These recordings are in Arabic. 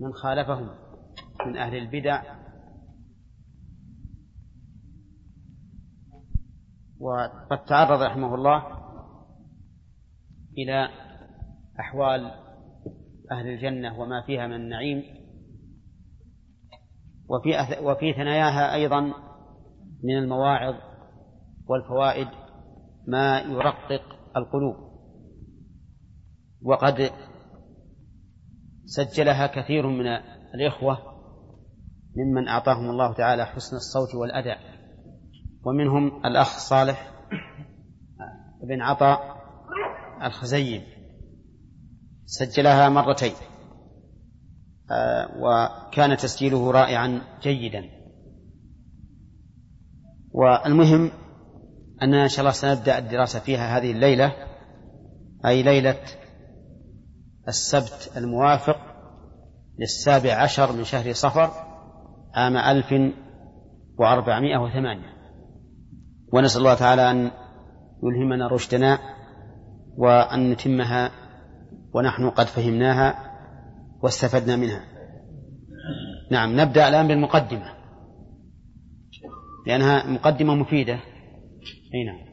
من خالفهم من أهل البدع وقد تعرض رحمه الله إلى أحوال أهل الجنة وما فيها من النعيم وفي وفي ثناياها أيضا من المواعظ والفوائد ما يرقق القلوب وقد سجلها كثير من الإخوة ممن أعطاهم الله تعالى حسن الصوت والأداء. ومنهم الأخ صالح بن عطاء الخزيم سجلها مرتين. آه، وكان تسجيله رائعا جيدا. والمهم أننا إن شاء الله سنبدأ الدراسة فيها هذه الليلة أي ليلة السبت الموافق للسابع عشر من شهر صفر عام ألف وأربعمائة وثمانية. ونسأل الله تعالى أن يلهمنا رشدنا وأن نتمها ونحن قد فهمناها واستفدنا منها. نعم نبدأ الآن بالمقدمة. لأنها مقدمة مفيدة. أي نعم.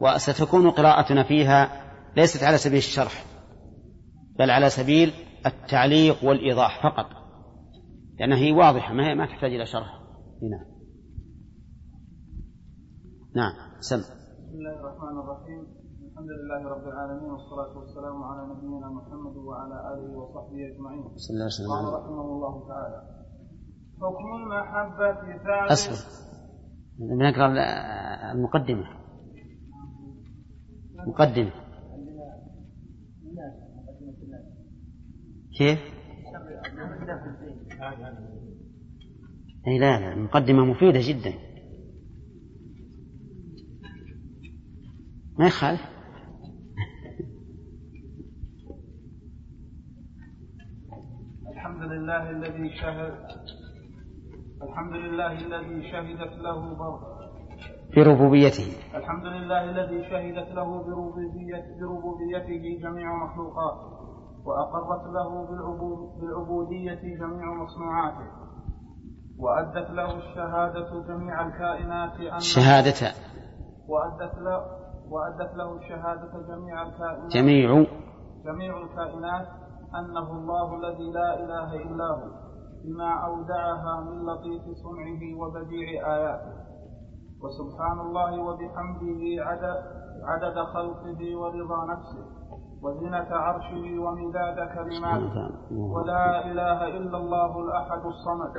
وستكون قراءتنا فيها ليست على سبيل الشرح بل على سبيل التعليق والإيضاح فقط. لأنها هي واضحة ما هي ما تحتاج إلى شرح. نعم. نعم سم. بسم الله الرحمن الرحيم. الحمد لله رب العالمين والصلاة والسلام على نبينا محمد وعلى آله وصحبه أجمعين. صلى الله وسلم قال رحمه الله تعالى حكم المحبة ثابت أصبر. بنقرأ المقدمة. مقدمة. كيف؟ أي لا لا المقدمة مفيدة جدا. ما يخالف. الحمد لله الذي شهد الحمد لله الذي شهدت له بر بربوبيته. الحمد لله الذي شهدت له بربوبيته جميع مخلوقاته وأقرت له بالعبود بالعبودية جميع مصنوعاته وأدت له الشهادة جميع الكائنات أن شهادة. وأدت له وأدت له الشهادة جميع الكائنات جميع. جميع الكائنات أنه الله الذي لا إله إلا هو بما أودعها من لطيف صنعه وبديع آياته. وسبحان الله وبحمده عدد, عدد خلقه ورضا نفسه. وزنة عرشه ومداد كلماته ولا إله إلا الله الأحد الصمد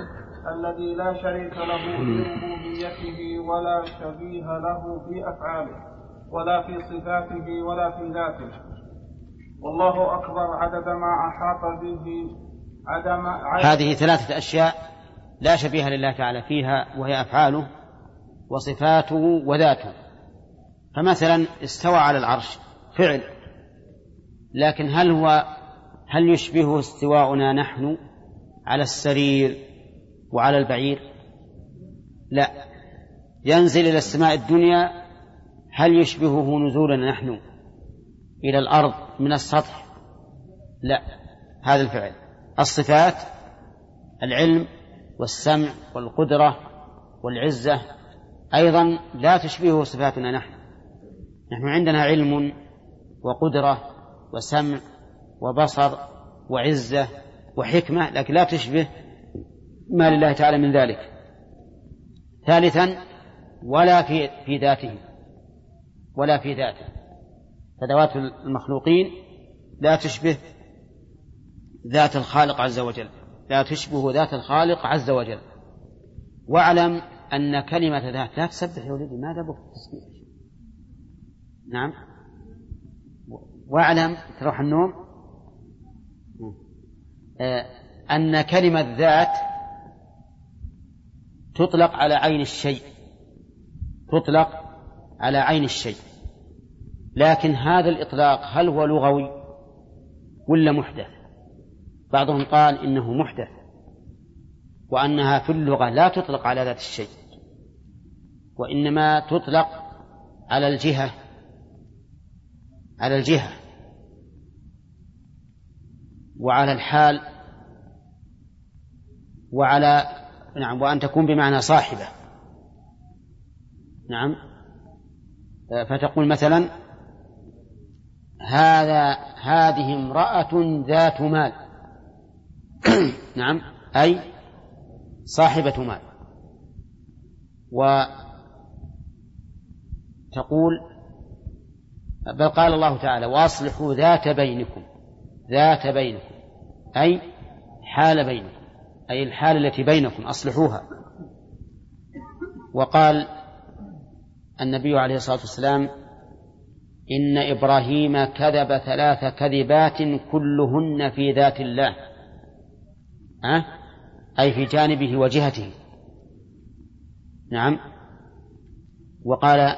الذي لا شريك له في ربوبيته ولا شبيه له في أفعاله ولا في صفاته ولا في ذاته. والله أكبر عدد ما أحاط به عدم هذه ثلاثة أشياء لا شبيه لله تعالى فيها وهي أفعاله وصفاته وذاته. فمثلا استوى على العرش فعل. لكن هل هو هل يشبه استواؤنا نحن على السرير وعلى البعير؟ لا. ينزل إلى السماء الدنيا هل يشبهه نزولنا نحن إلى الأرض من السطح؟ لا. هذا الفعل. الصفات العلم والسمع والقدرة والعزة أيضا لا تشبهه صفاتنا نحن. نحن عندنا علم وقدرة وسمع وبصر وعزة وحكمة لكن لا تشبه ما لله تعالى من ذلك. ثالثا ولا في في ذاته ولا في ذاته. فذوات المخلوقين لا تشبه ذات الخالق عز وجل لا تشبه ذات الخالق عز وجل. واعلم أن كلمة ذات لا تسبح يا ولدي ماذا بك؟ نعم. واعلم تروح النوم. آه، أن كلمة ذات تطلق على عين الشيء. تطلق على عين الشيء. لكن هذا الإطلاق هل هو لغوي ولا محدث؟ بعضهم قال إنه محدث وأنها في اللغة لا تطلق على ذات الشيء وإنما تطلق على الجهة على الجهة. وعلى الحال وعلى نعم وأن تكون بمعنى صاحبة. نعم. فتقول مثلا هذا هذه امرأة ذات مال. نعم. أي صاحبة مال. وتقول بل قال الله تعالى وأصلحوا ذات بينكم. ذات بينكم أي حال بينكم أي الحال التي بينكم أصلحوها. وقال النبي عليه الصلاة والسلام إن إبراهيم كذب ثلاث كذبات كلهن في ذات الله. أه؟ أي في جانبه وجهته. نعم. وقال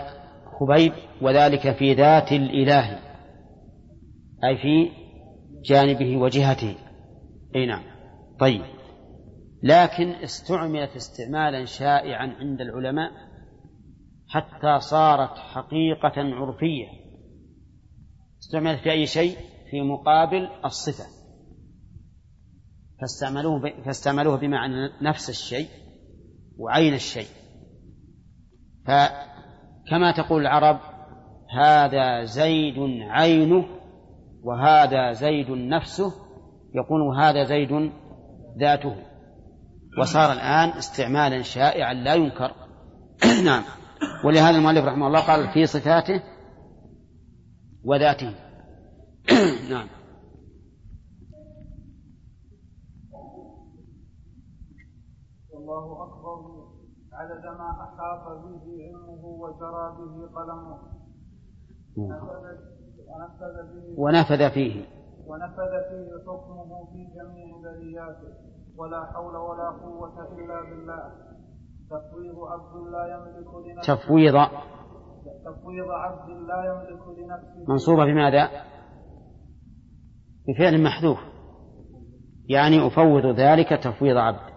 خبيب وذلك في ذات الإله. أي في جانبه وجهته. أي نعم. طيب. لكن استعملت استعمالا شائعا عند العلماء حتى صارت حقيقة عرفية. استعملت في أي شيء؟ في مقابل الصفة. فاستعملوه فاستعملوه بمعنى نفس الشيء وعين الشيء. فكما تقول العرب هذا زيد عينه وهذا زيد نفسه يقول هذا زيد ذاته. وصار الآن استعمالا شائعا لا ينكر. نعم. ولهذا المؤلف رحمه الله قال في صفاته وذاته. نعم. والله أكبر عدد ما أحاط به علمه وجرى به قلمه. ونفذ فيه ونفذ فيه. حكمه في جميع برياته ولا حول ولا قوة إلا بالله. تفويض عبد لا يملك لنفسه. تفويض. تفويض عبد لا يملك لنفسه. منصوبة بماذا؟ بفعل محذوف. يعني أفوض ذلك تفويض عبد.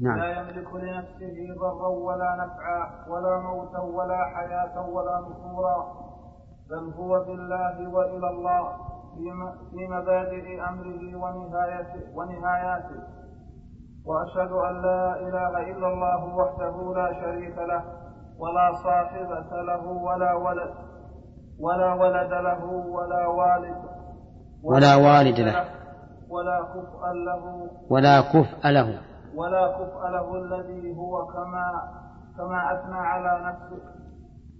نعم. لا يملك لنفسه ضرا ولا نفعا ولا موتا ولا حياة ولا نشورا بل هو بالله وإلى الله في مبادئ أمره ونهايته, ونهاياته. وأشهد أن لا إله إلا الله وحده لا شريك له ولا صاحبة له ولا ولد ولا ولد له ولا والد ولا والد له ولا كفء له ولا كفء له. ولا كفء له الذي هو كما كما أثنى على نفسه.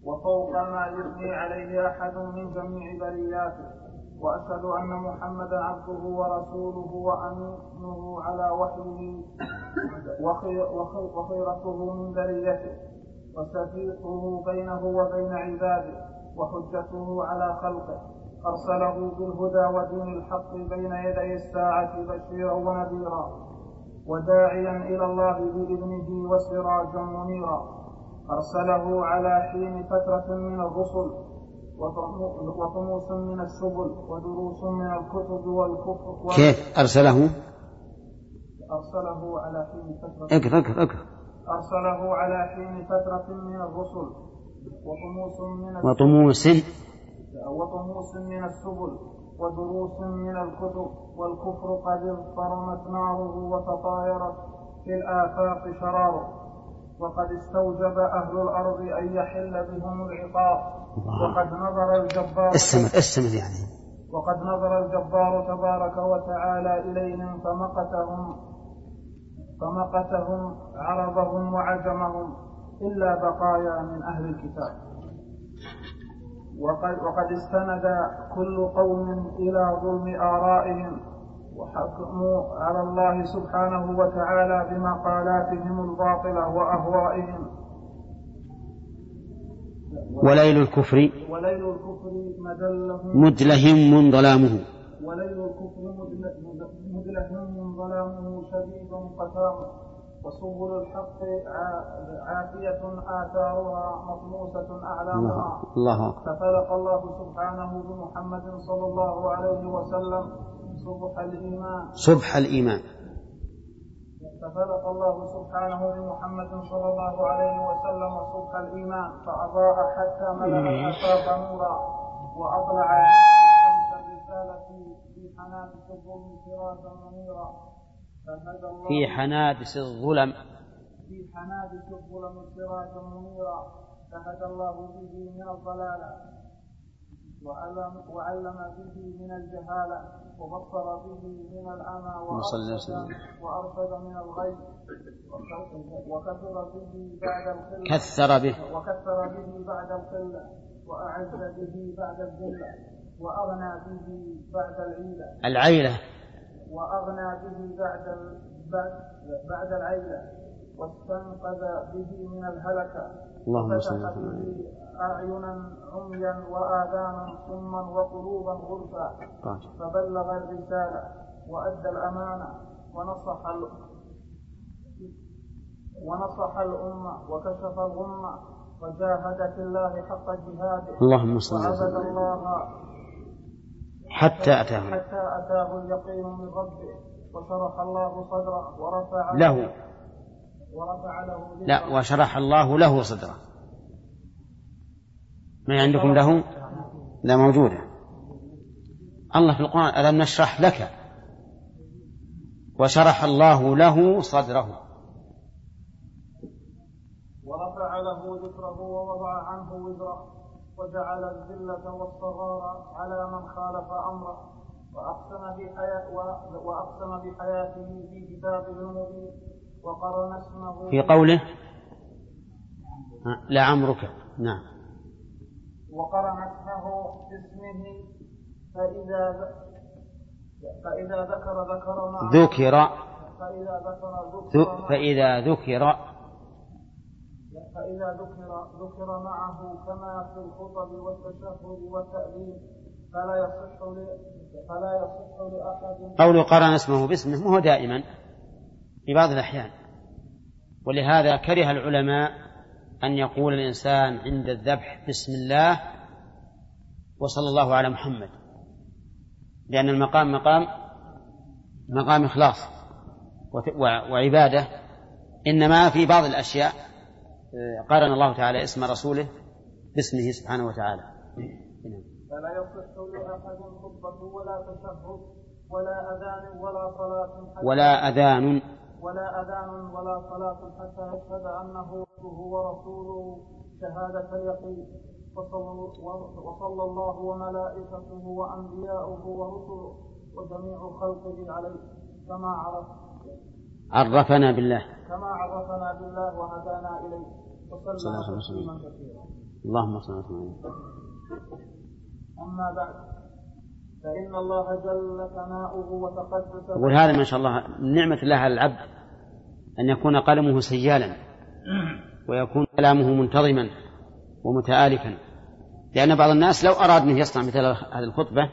وفوق ما يثني عليه أحد من جميع برياته وأشهد أن محمدا عبده ورسوله وأمينه على وحيه وخيرته من بريته وسفيقه بينه وبين عباده وحجته على خلقه أرسله بالهدى ودين الحق بين يدي الساعة بشيرا ونذيرا وداعيا إلى الله بإذنه وسراجا منيرا. أرسله على حين فترة من الرسل وطموس من السبل ودروس من الكتب والكفر كيف؟ أرسله؟ أرسله على حين فترة اقرأ اقرأ اقرأ أرسله على حين فترة من الرسل وطموس من وطموس. وطموس من السبل ودروس من الكتب والكفر قد اضطرمت ناره وتطايرت في الآفاق شراره. وقد استوجب أهل الأرض أن يحل بهم العقاب. وقد نظر الجبار استمر استمر يعني. وقد نظر الجبار تبارك وتعالى إليهم فمقتهم فمقتهم عربهم وعجمهم إلا بقايا من أهل الكتاب. وقد, وقد استند كل قوم إلى ظلم آرائهم وحكموا على الله سبحانه وتعالى بمقالاتهم الباطلة وأهوائهم. وليل الكفر وليل الكفر مدلهم. ظلامه وليل الكفر مدلهم ظلامه شديد قسامه. وسبل الحق عافية آثارها مطموسة أعلامها. الله ففلق الله سبحانه بمحمد صلى الله عليه وسلم صبح الإيمان. صبح الإيمان. ففلق الله سبحانه بمحمد صلى الله عليه وسلم صبح الإيمان فأضاء حتى ملأ الآفاق نورا وأطلع شمس الرسالة في حنان الظلم سراجا منيرا. في حنادس الظلم. في حنادس الظلم سراجا منيرا. فهدى الله به من الضلالة. وعلم, وعلم به من الجهالة وبصر به من العمى وأرشد, من الغي وكثر به بعد القلة. كثر به. وكثر به بعد القلة. وأعز به بعد الذلة. وأغنى به بعد العيلة. العيلة. وأغنى به بعد. بعد العيلة. واستنقذ به من الهلكة. اللهم صل وسلم أعينا عميا وآذانا صما وقلوبا غرفا. فبلغ الرسالة وأدى الأمانة ونصح ال... ونصح الأمة وكشف الغمة وجاهد في الله حق جهاده. اللهم صل وسلم الله حتى أتاه حتى أتاه اليقين من ربه وشرح الله صدره ورفع له. ورفع له لا وشرح الله له صدره. ما عندكم له؟ لا موجودة. الله في القرآن ألم نشرح لك؟ وشرح الله له صدره. ورفع له ذكره ووضع عنه وزره وجعل الذلة والصغار على من خالف أمره وأقسم بحياة وأقسم بحياته في كتابه المبين وقرن اسمه في قوله؟ لعمرك نعم. وقرن اسمه باسمه فإذا فإذا ذكر ذكر معه ذكر. فإذا ذكر ذكر فإذا ذكر. فإذا ذكر ذكر معه كما في الخطب والتشهد والتأذين فلا يصح. فلا يصح لأحد. قول قرن اسمه باسمه هو دائما في بعض الأحيان. ولهذا كره العلماء أن يقول الإنسان عند الذبح بسم الله وصلى الله على محمد. لأن المقام مقام مقام إخلاص وعبادة. إنما في بعض الأشياء آه، قارن الله تعالى اسم رسوله باسمه سبحانه وتعالى. فلا يصح لأحد خطبة ولا تشهد ولا أذان ولا صلاة ولا أذان. ولا أذان ولا صلاة حتى يشهد أنه عبده ورسوله شهادة اليقين وصلى, الله وملائكته وأنبياؤه ورسله وجميع خلقه عليه كما عرف عرفنا بالله. كما عرفنا بالله وهدانا إليه. وسلم الله عليه وسلم. تسليما كثيرا. اللهم صل وسلم أما بعد فإن الله جل ثناؤه وتقدس يقول هذا ما شاء الله من نعمة الله على العبد أن يكون قلمه سيالا. ويكون كلامه منتظما ومتآلفا. لأن بعض الناس لو أراد أن يصنع مثل هذه الخطبة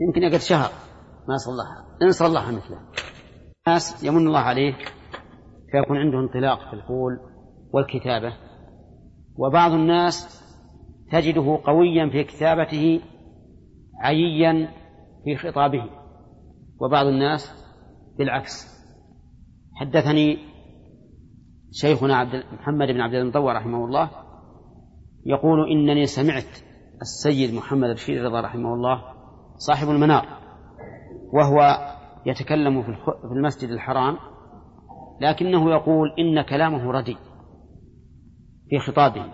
يمكن يقعد شهر ما صلحها إن صلحها مثله. الناس يمن الله عليه فيكون عنده انطلاق في القول والكتابة. وبعض الناس تجده قويا في كتابته عييا في خطابه. وبعض الناس بالعكس. حدثني شيخنا عبد محمد بن عبد المطوع رحمه الله يقول إنني سمعت السيد محمد بشير رضا رحمه الله صاحب المنار وهو يتكلم في المسجد الحرام لكنه يقول إن كلامه ردي في خطابه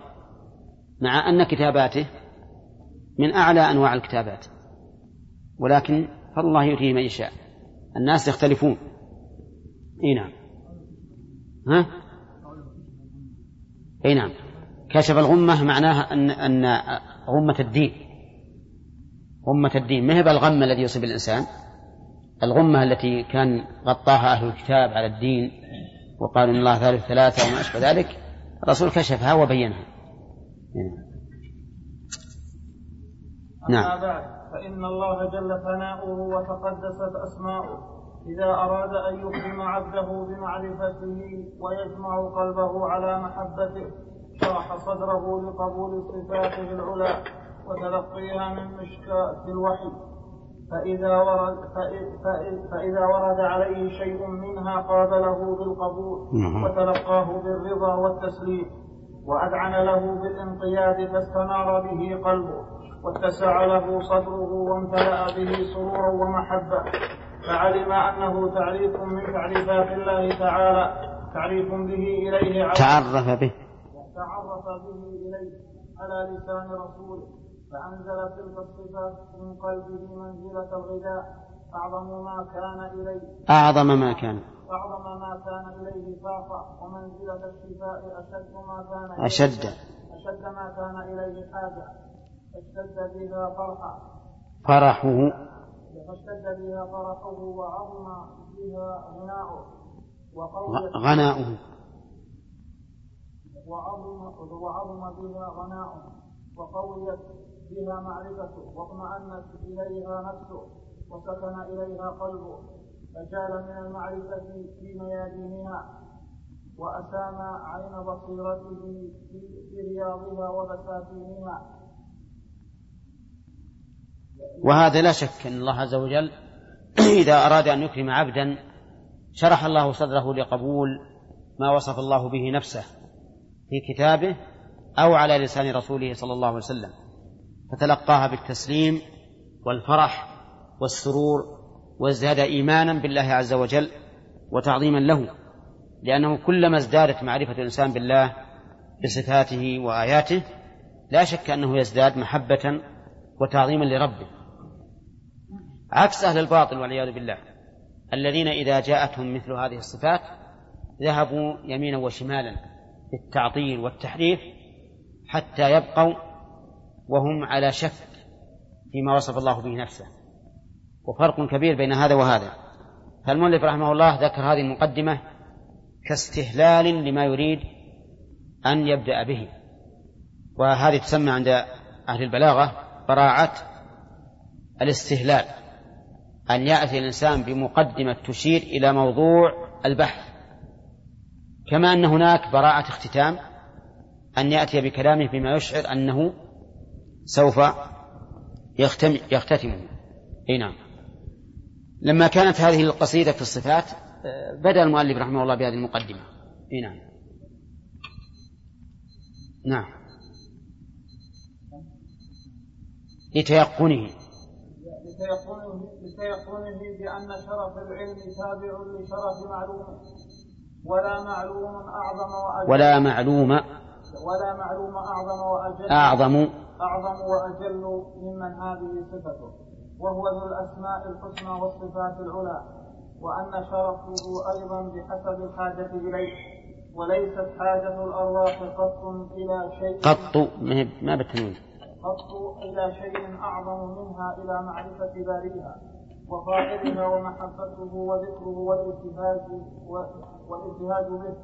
مع أن كتاباته من أعلى أنواع الكتابات ولكن فالله يؤتيه من يشاء الناس يختلفون. إي نعم. ها؟ إي نعم. كشف الغمة معناها أن أن غمة الدين. غمة الدين. ما هي بالغم الذي يصيب الإنسان؟ الغمة التي كان غطاها أهل الكتاب على الدين وقالوا إن الله ثالث ثلاثة وما أشبه ذلك الرسول كشفها وبينها. نعم. فإن الله جل ثناؤه وتقدست أسماؤه. إذا أراد أن يكرم عبده بمعرفته ويجمع قلبه على محبته شرح صدره لقبول صفاته العلى وتلقيها من مشكاة الوحي فإذا ورد فإ- فإ- فإذا ورد عليه شيء منها قابله بالقبول نعم. وتلقاه بالرضا والتسليم وأذعن له بالانقياد فاستنار به قلبه واتسع له صدره وامتلأ به سرورا ومحبة فعلم أنه تعريف من تعريفات الله تعالى تعريف به إليه تعرف به. تعرف به إليه على لسان رسوله فأنزل تلك الصفات من قلبه منزلة الغذاء. أعظم ما كان إليه أعظم ما كان. أعظم ما كان إليه فاقا ومنزلة الشفاء أشد ما كان إليه أشد. أشد ما كان إليه حاجة اشتد بها فرحا. فرحه. فاشتد بها فرحه وعظم بها غناؤه. وقويت غناؤه. وعظم وعظم بها غناؤه. وقويت بها معرفته. واطمأنت إليها نفسه. وسكن إليها قلبه. فجال من المعرفة في ميادينها. وأسام عين بصيرته في رياضها وبساتينها. وهذا لا شك أن الله عز وجل إذا أراد أن يكرم عبدا شرح الله صدره لقبول ما وصف الله به نفسه في كتابه أو على لسان رسوله صلى الله عليه وسلم فتلقاها بالتسليم والفرح والسرور وازداد إيمانا بالله عز وجل وتعظيما له لأنه كلما ازدادت معرفة الإنسان بالله بصفاته وآياته لا شك أنه يزداد محبة وتعظيما لربه. عكس أهل الباطل والعياذ بالله الذين إذا جاءتهم مثل هذه الصفات ذهبوا يمينا وشمالا في التعطيل والتحريف حتى يبقوا وهم على شك فيما وصف الله به نفسه. وفرق كبير بين هذا وهذا. فالمؤلف رحمه الله ذكر هذه المقدمة كاستهلال لما يريد أن يبدأ به. وهذه تسمى عند أهل البلاغة براعة الاستهلال أن يأتي الإنسان بمقدمة تشير إلى موضوع البحث. كما أن هناك براعة اختتام أن يأتي بكلامه بما يشعر أنه سوف يختم يختتمه أي نعم. لما كانت هذه القصيدة في الصفات بدأ المؤلف رحمه الله بهذه المقدمة. أي نعم. نعم. لتيقنه. لتيقنه لتيقنه بأن شرف العلم تابع لشرف معلومه ولا معلوم أعظم وأجل. ولا معلوم ولا معلوم أعظم وأجل. أعظم. أعظم وأجل ممن هذه صفته. وهو ذو الأسماء الحسنى والصفات العلى. وأن شرفه أيضا بحسب الحاجة إليه. وليست حاجة الأرواح قط إلى شيء. قط. ما بالتنوين قط إلى شيء أعظم منها إلى معرفة بارئها وفاعلها ومحبته وذكره والابتهاج والابتهاج به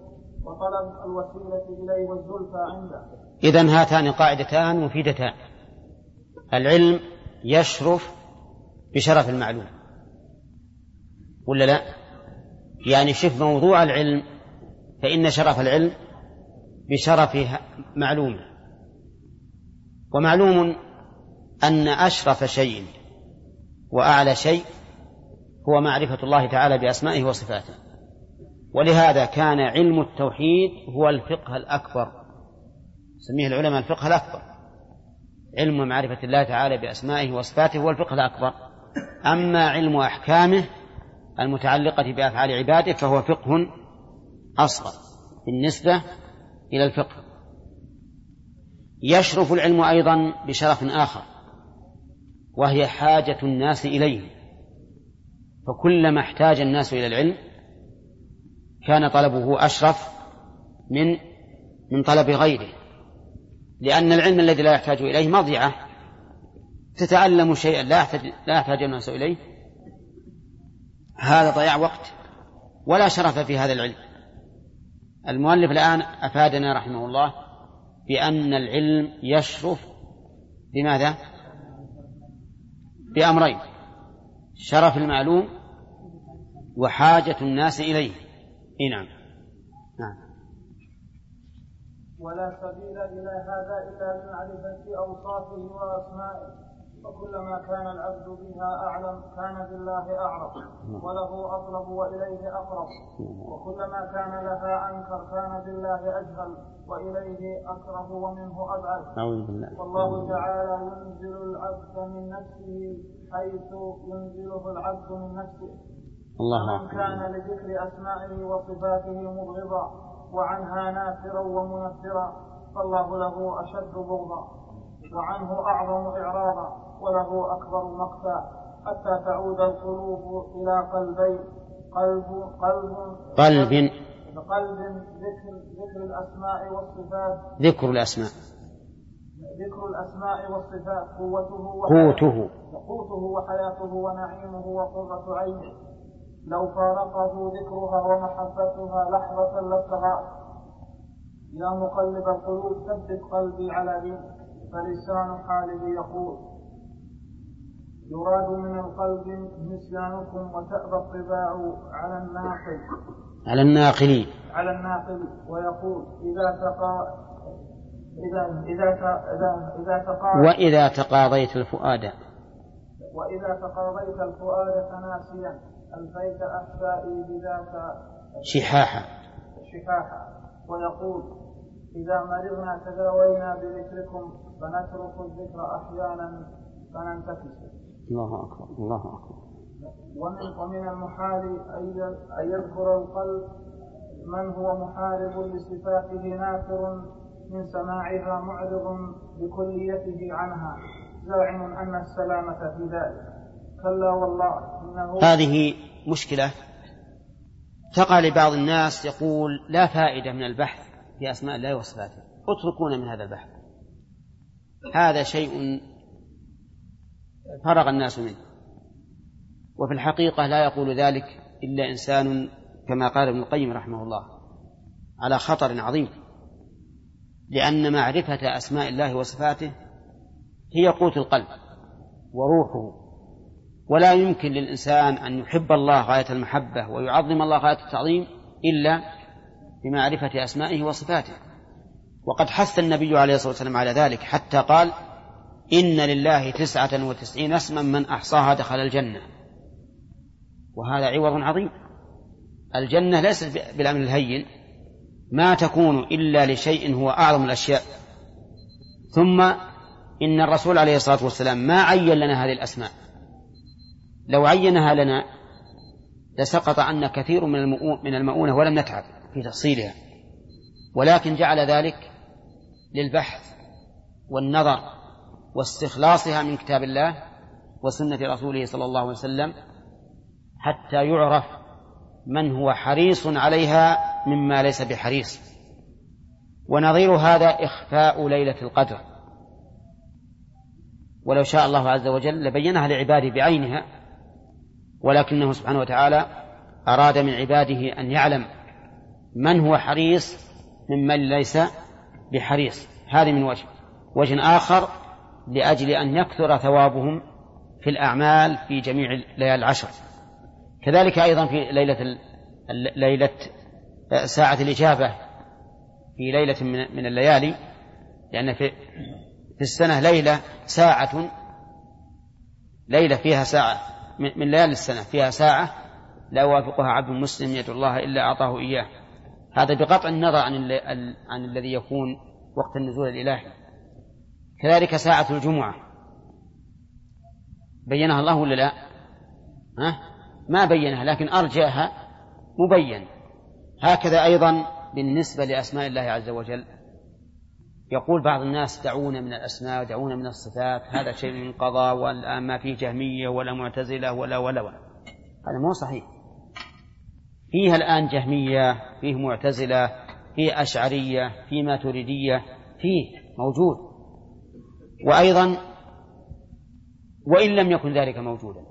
وطلب الوسيلة إليه والزلفى عنده. إذا هاتان قاعدتان مفيدتان. العلم يشرف بشرف المعلوم. ولا لا؟ يعني شف موضوع العلم فإن شرف العلم بشرف معلومه. ومعلوم أن أشرف شيء وأعلى شيء هو معرفة الله تعالى بأسمائه وصفاته. ولهذا كان علم التوحيد هو الفقه الأكبر. سميه العلماء الفقه الأكبر. علم معرفة الله تعالى بأسمائه وصفاته هو الفقه الأكبر. أما علم أحكامه المتعلقة بأفعال عباده فهو فقه أصغر بالنسبة إلى الفقه. يشرف العلم أيضا بشرف آخر وهي حاجة الناس إليه. فكلما احتاج الناس إلى العلم كان طلبه أشرف من من طلب غيره لأن العلم الذي لا يحتاج إليه مضيعة. تتعلم شيئا لا يحتاج لا يحتاج الناس إليه. هذا ضياع وقت ولا شرف في هذا العلم. المؤلف الآن أفادنا رحمه الله بأن العلم يشرف بماذا؟ بأمرين شرف المعلوم وحاجة الناس إليه. إيه نعم. نعم. ولا سبيل إلى هذا إلا بمعرفة أوصافه وأسمائه. وكلما كان العبد بها أعلم كان بالله أعرف وله أطلب وإليه أقرب. وكلما كان لها أنكر كان بالله أجهل وإليه أكره ومنه أبعد. أعوذ بالله. والله تعالى ينزل العبد من نفسه حيث ينزله العبد من نفسه. الله من كان لذكر أسمائه وصفاته مبغضا وعنها نافرا ومنفرا فالله له أشد بغضا. وعنه أعظم إعراضا وله أكبر مقتا حتى تعود القلوب إلى قلبين قلب قلب. قلب. قلب ذكر ذكر الأسماء والصفات. ذكر الأسماء. ذكر الأسماء والصفات قوته قوته. قوته وحياته ونعيمه وقرة عينه. لو فارقه ذكرها ومحبتها لحظة لابتغى يا مقلب القلوب ثبت قلبي على دينك. فلسان حاله يقول يراد من القلب نسيانكم وتأبى الطباع على الناقل. على الناقلين على الناقل. ويقول إذا تقا إذا إذا إذا وإذا تقاضيت الفؤاد. وإذا تقاضيت الفؤاد فناسيا. ألفيت أحشائي بذاك شحاحا. شفاحا ويقول إذا مرضنا تداوينا بذكركم فنترك الذكر أحيانا فننتكس. الله أكبر الله أكبر. ومن ومن المحال أن يذكر القلب من هو محارب لصفاته نافر من سماعها معرض بكليته عنها زاعم أن السلامة في ذلك. كلا والله إنه هذه مشكلة تقع لبعض الناس يقول لا فائدة من البحث. في أسماء الله وصفاته. اتركونا من هذا البحث. هذا شيء فرغ الناس منه. وفي الحقيقة لا يقول ذلك إلا إنسان كما قال ابن القيم رحمه الله على خطر عظيم. لأن معرفة أسماء الله وصفاته هي قوت القلب وروحه. ولا يمكن للإنسان أن يحب الله غاية المحبة ويعظم الله غاية التعظيم إلا بمعرفة أسمائه وصفاته. وقد حث النبي عليه الصلاة والسلام على ذلك حتى قال إن لله تسعة وتسعين اسما من أحصاها دخل الجنة. وهذا عوض عظيم. الجنة ليست بالأمر الهين. ما تكون إلا لشيء هو أعظم الأشياء. ثم إن الرسول عليه الصلاة والسلام ما عين لنا هذه الأسماء. لو عينها لنا لسقط عنا كثير من المؤونة ولم نتعب. في تفصيلها. ولكن جعل ذلك للبحث والنظر واستخلاصها من كتاب الله وسنة رسوله صلى الله عليه وسلم حتى يعرف من هو حريص عليها مما ليس بحريص. ونظير هذا إخفاء ليلة القدر. ولو شاء الله عز وجل لبينها لعباده بعينها ولكنه سبحانه وتعالى أراد من عباده أن يعلم من هو حريص ممن ليس بحريص؟ هذه من وجه. وجه آخر لأجل أن يكثر ثوابهم في الأعمال في جميع الليالي العشر. كذلك أيضا في ليلة ليلة ساعة الإجابة في ليلة من الليالي لأن في في السنة ليلة ساعة ليلة فيها ساعة من ليالي السنة فيها ساعة لا يوافقها عبد مسلم يدعو الله إلا أعطاه إياه. هذا بقطع النظر عن عن الذي يكون وقت النزول الإلهي. كذلك ساعة الجمعة. بينها الله ولا لا؟ ها؟ ما بينها لكن أرجاها مبين. هكذا أيضا بالنسبة لأسماء الله عز وجل. يقول بعض الناس دعونا من الأسماء ودعونا من الصفات هذا شيء من قضاء والآن ما فيه جهمية ولا معتزلة ولا ولا ولا. هذا مو صحيح. فيها الآن جهمية فيه معتزلة فيه أشعرية فيه ماتريدية فيه موجود. وأيضا وإن لم يكن ذلك موجودا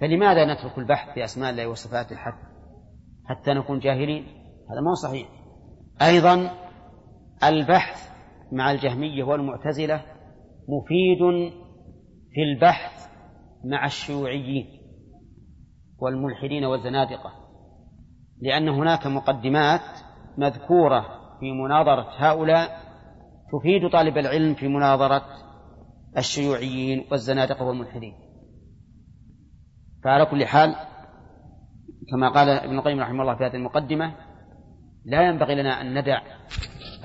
فلماذا نترك البحث في أسماء الله وصفاته حتى حتى نكون جاهلين؟ هذا ما هو صحيح. أيضا البحث مع الجهمية والمعتزلة مفيد في البحث مع الشيوعيين والملحدين والزنادقة. لأن هناك مقدمات مذكورة في مناظرة هؤلاء تفيد طالب العلم في مناظرة الشيوعيين والزنادقة والملحدين. فعلى كل حال كما قال ابن القيم رحمه الله في هذه المقدمة لا ينبغي لنا أن ندع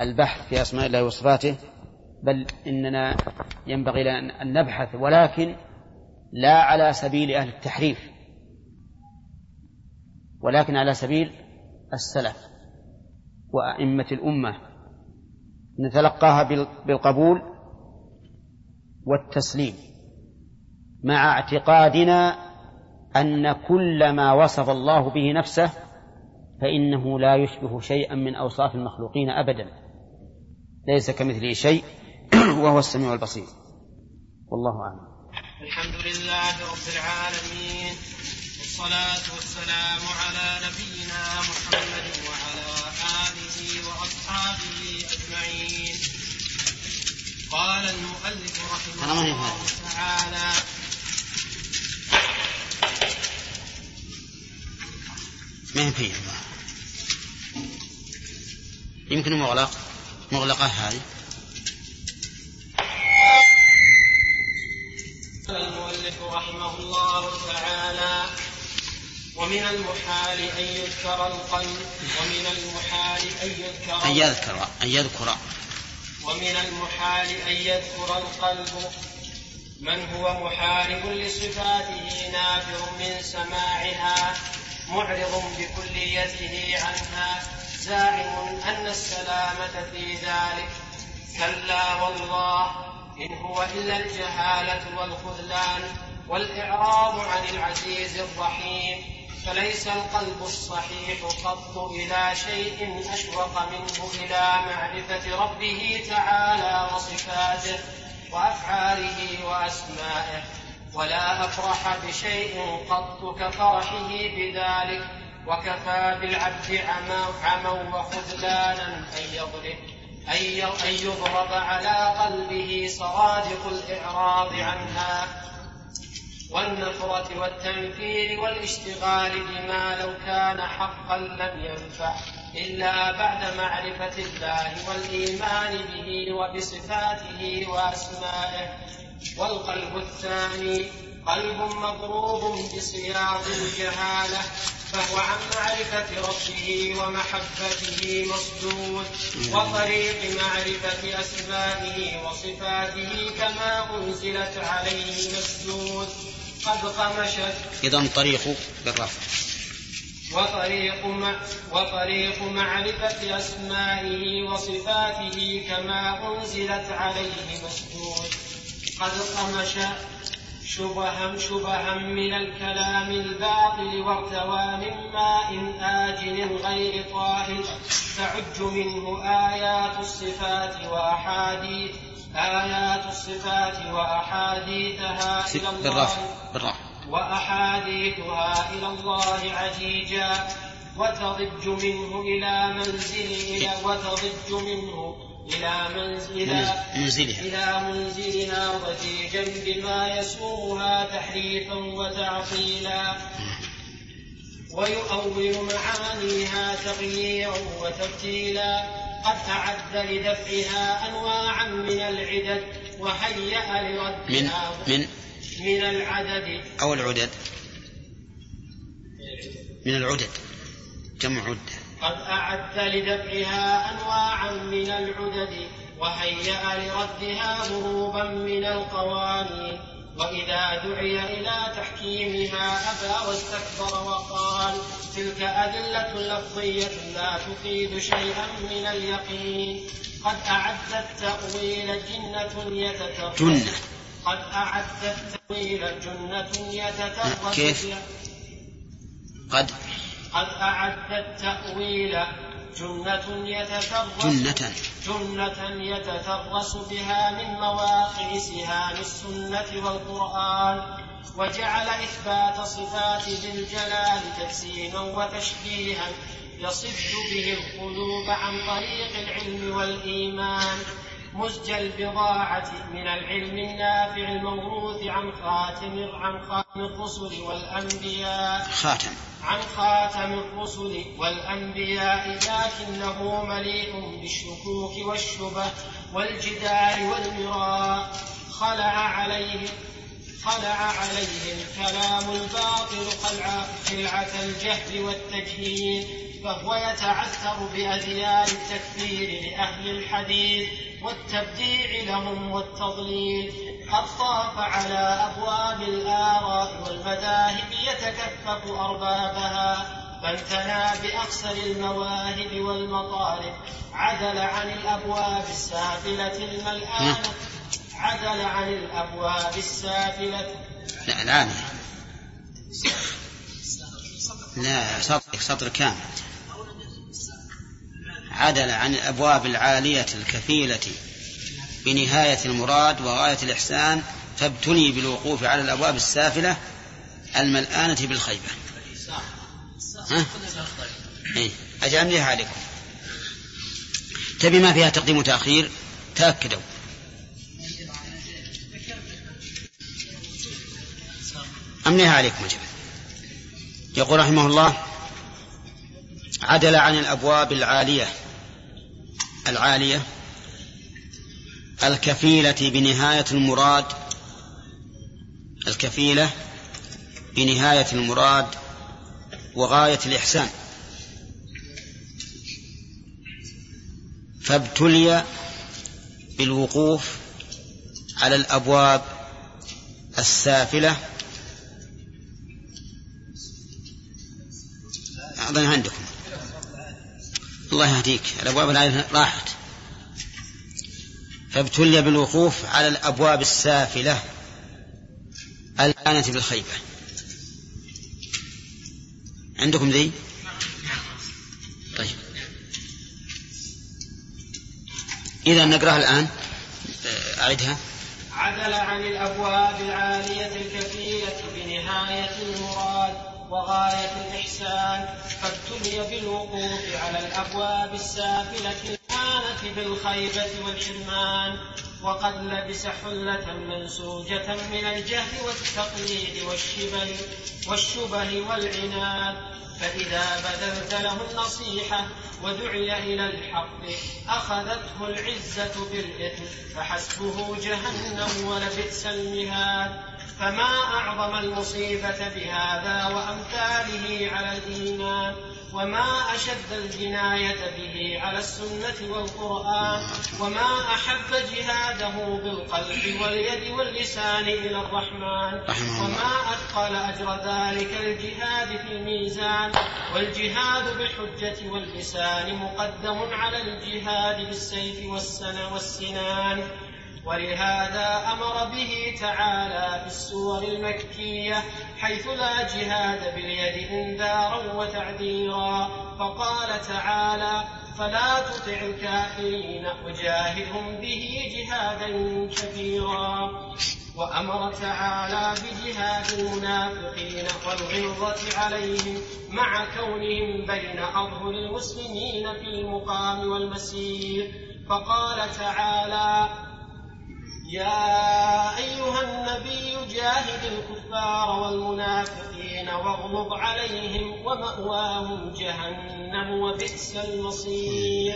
البحث في أسماء الله وصفاته بل إننا ينبغي لنا أن نبحث ولكن لا على سبيل أهل التحريف. ولكن على سبيل السلف وأئمة الأمة نتلقاها بالقبول والتسليم مع اعتقادنا أن كل ما وصف الله به نفسه فإنه لا يشبه شيئا من أوصاف المخلوقين أبدا. ليس كمثله شيء وهو السميع البصير. والله أعلم. الحمد لله رب العالمين. والصلاة والسلام على نبينا محمد وعلى آله وأصحابه أجمعين. قال المؤلف رحمه الله تعالى ما فيه يمكن مغلق مغلقة هذه. ومن المحال أن يذكر القلب ومن المحال أن يذكر أن يذكر أن يذكر. ومن المحال أن يذكر القلب. من هو محارب لصفاته؟ نافر من سماعها معرض بكليته عنها زاعم أن السلامة في ذلك. كلا والله إن هو إلا الجهالة والخذلان والإعراض عن العزيز الرحيم. فليس القلب الصحيح قط إلى شيء أشوق منه إلى معرفة ربه تعالى وصفاته وأفعاله وأسمائه. ولا أفرح بشيء قط كفرحه بذلك وكفى بالعبد عما وخذلانا أن يضرب أن يضرب على قلبه صرادق الإعراض عنها. والنفرة والتنفير والاشتغال بما لو كان حقا لم ينفع إلا بعد معرفة الله والإيمان به وبصفاته وأسمائه. والقلب الثاني قلب مضروب بصياغ الجهالة فهو عن معرفة ربه ومحبته مصدود وطريق معرفة أسمائه وصفاته كما أنزلت عليه مسدود. قد قمشت إذا طريق بالرفع. وطريق مع وطريق معرفة أسمائه وصفاته كما أنزلت عليه مسدود قد قمش شبها شبها من الكلام الباطل وارتوى من ماء آجن غير طاهر. تعج منه آيات الصفات وأحاديث آيات الصفات وأحاديثها إلى الله. بالرفع بالرفع وأحاديثها إلى الله عجيجا وتضج منه إلى منزل إلى وتضج منه إلى منزلها منزلها. إلى منزلها ضجيجا بما يسوغها تحريفا وتعطيلا. ويؤول معانيها تغييرا وتبتيلا. قد أعد لدفعها أنواعا من العدد وهيأ لردها من من من العدد. أو العدد من العدد. جمع عدة. قد أعد لدفعها أنواعا من العدد وهيأ لردها ضروبا من القوانين. وإذا دعي إلى تحكيمها أبى واستكبر وقال تلك أدلة لفظية لا تفيد شيئا من اليقين. قد أعد التأويل جنة يتترس جنة. قد أعد التأويل جنة يتترس كيف؟ قد. قد أعد التأويل جنة يتترس جنة. جنة يتترس بها من مواقع سهام السنة والقرآن وجعل إثبات صفات ذي الجلال تجسيما وتشبيها يصد به القلوب عن طريق العلم والإيمان. مزج البضاعة من العلم النافع الموروث عن خاتم عن خاتم الرسل والأنبياء. خاتم. عن خاتم الرسل والأنبياء لكنه مليء بالشكوك والشبه والجدال والمراء. خلع عليه خلع عليه الكلام الباطل خلعة الجهل والتجهيل فهو يتعثر بأذيال التكفير لأهل الحديث والتبديع لهم والتضليل. قد طاف على أبواب الآراء والمذاهب يتكفف أربابها فامتنى بأقصر المواهب والمطالب عدل عن الأبواب السافلة الملآنة عدل عن الأبواب السافلة. لا الآن لا. سطر سطر كامل. عدل عن الأبواب العالية الكفيلة. بنهاية المراد وغاية الإحسان فابتلي بالوقوف على الأبواب السافلة الملآنة بالخيبة. ها؟ إيه؟ أجل عليكم تبي ما فيها تقديم وتأخير؟ تأكدوا. أمليها عليكم أجل يقول رحمه الله عدل عن الأبواب العالية العالية الكفيلة بنهاية المراد الكفيلة بنهاية المراد وغاية الإحسان. فابتلي بالوقوف على الأبواب السافلة أظن عندكم. الله يهديك. الأبواب الآن راحت. فابتلي بالوقوف على الأبواب السافلة. الآنة بالخيبة. عندكم ذي؟ طيب. إذا نقرأها الآن. أعدها عدل عن الأبواب العالية الكثيرة بنهاية المراد. وغاية الإحسان فابتلي بالوقوف على الأبواب السافلة الإهانة بالخيبة والحرمان. وقد لبس حلة منسوجة من الجهل والتقليد والشبه والشبه والعناد. فإذا بذلت له النصيحة ودعي إلى الحق أخذته العزة بالإثم فحسبه جهنم ولبئس المهاد. فما أعظم المصيبة بهذا وأمثاله على الإيمان وما أشد الجناية به على السنة والقرآن وما أحب جهاده بالقلب واليد واللسان إلى الرحمن وما أثقل أجر ذلك الجهاد في الميزان والجهاد بالحجة واللسان مقدم على الجهاد بالسيف والسنة والسنان ولهذا أمر به تعالى في السور المكية حيث لا جهاد باليد إنذارا وتعذيرا. فقال تعالى فلا تطع الكافرين وجاهدهم به جهادا كبيرا. وأمر تعالى بجهاد المنافقين والغلظة عليهم مع كونهم بين أظهر المسلمين في المقام والمسير. فقال تعالى يا أيها النبي جاهد الكفار والمنافقين واغلظ عليهم ومأواهم جهنم وبئس المصير.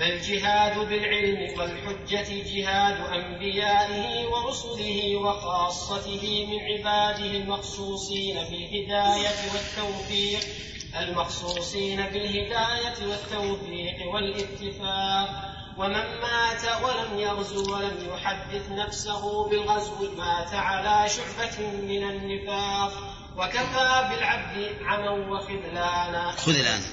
فالجهاد بالعلم والحجة جهاد أنبيائه ورسله وخاصته من عباده المخصوصين بالهداية والتوفيق المخصوصين بالهداية والتوفيق والاتفاق. ومن مات ولم يغزو ولم يحدث نفسه بالغزو مات على شعبة من النفاق وكفى بالعبد عما وخذلانا. خذلانا.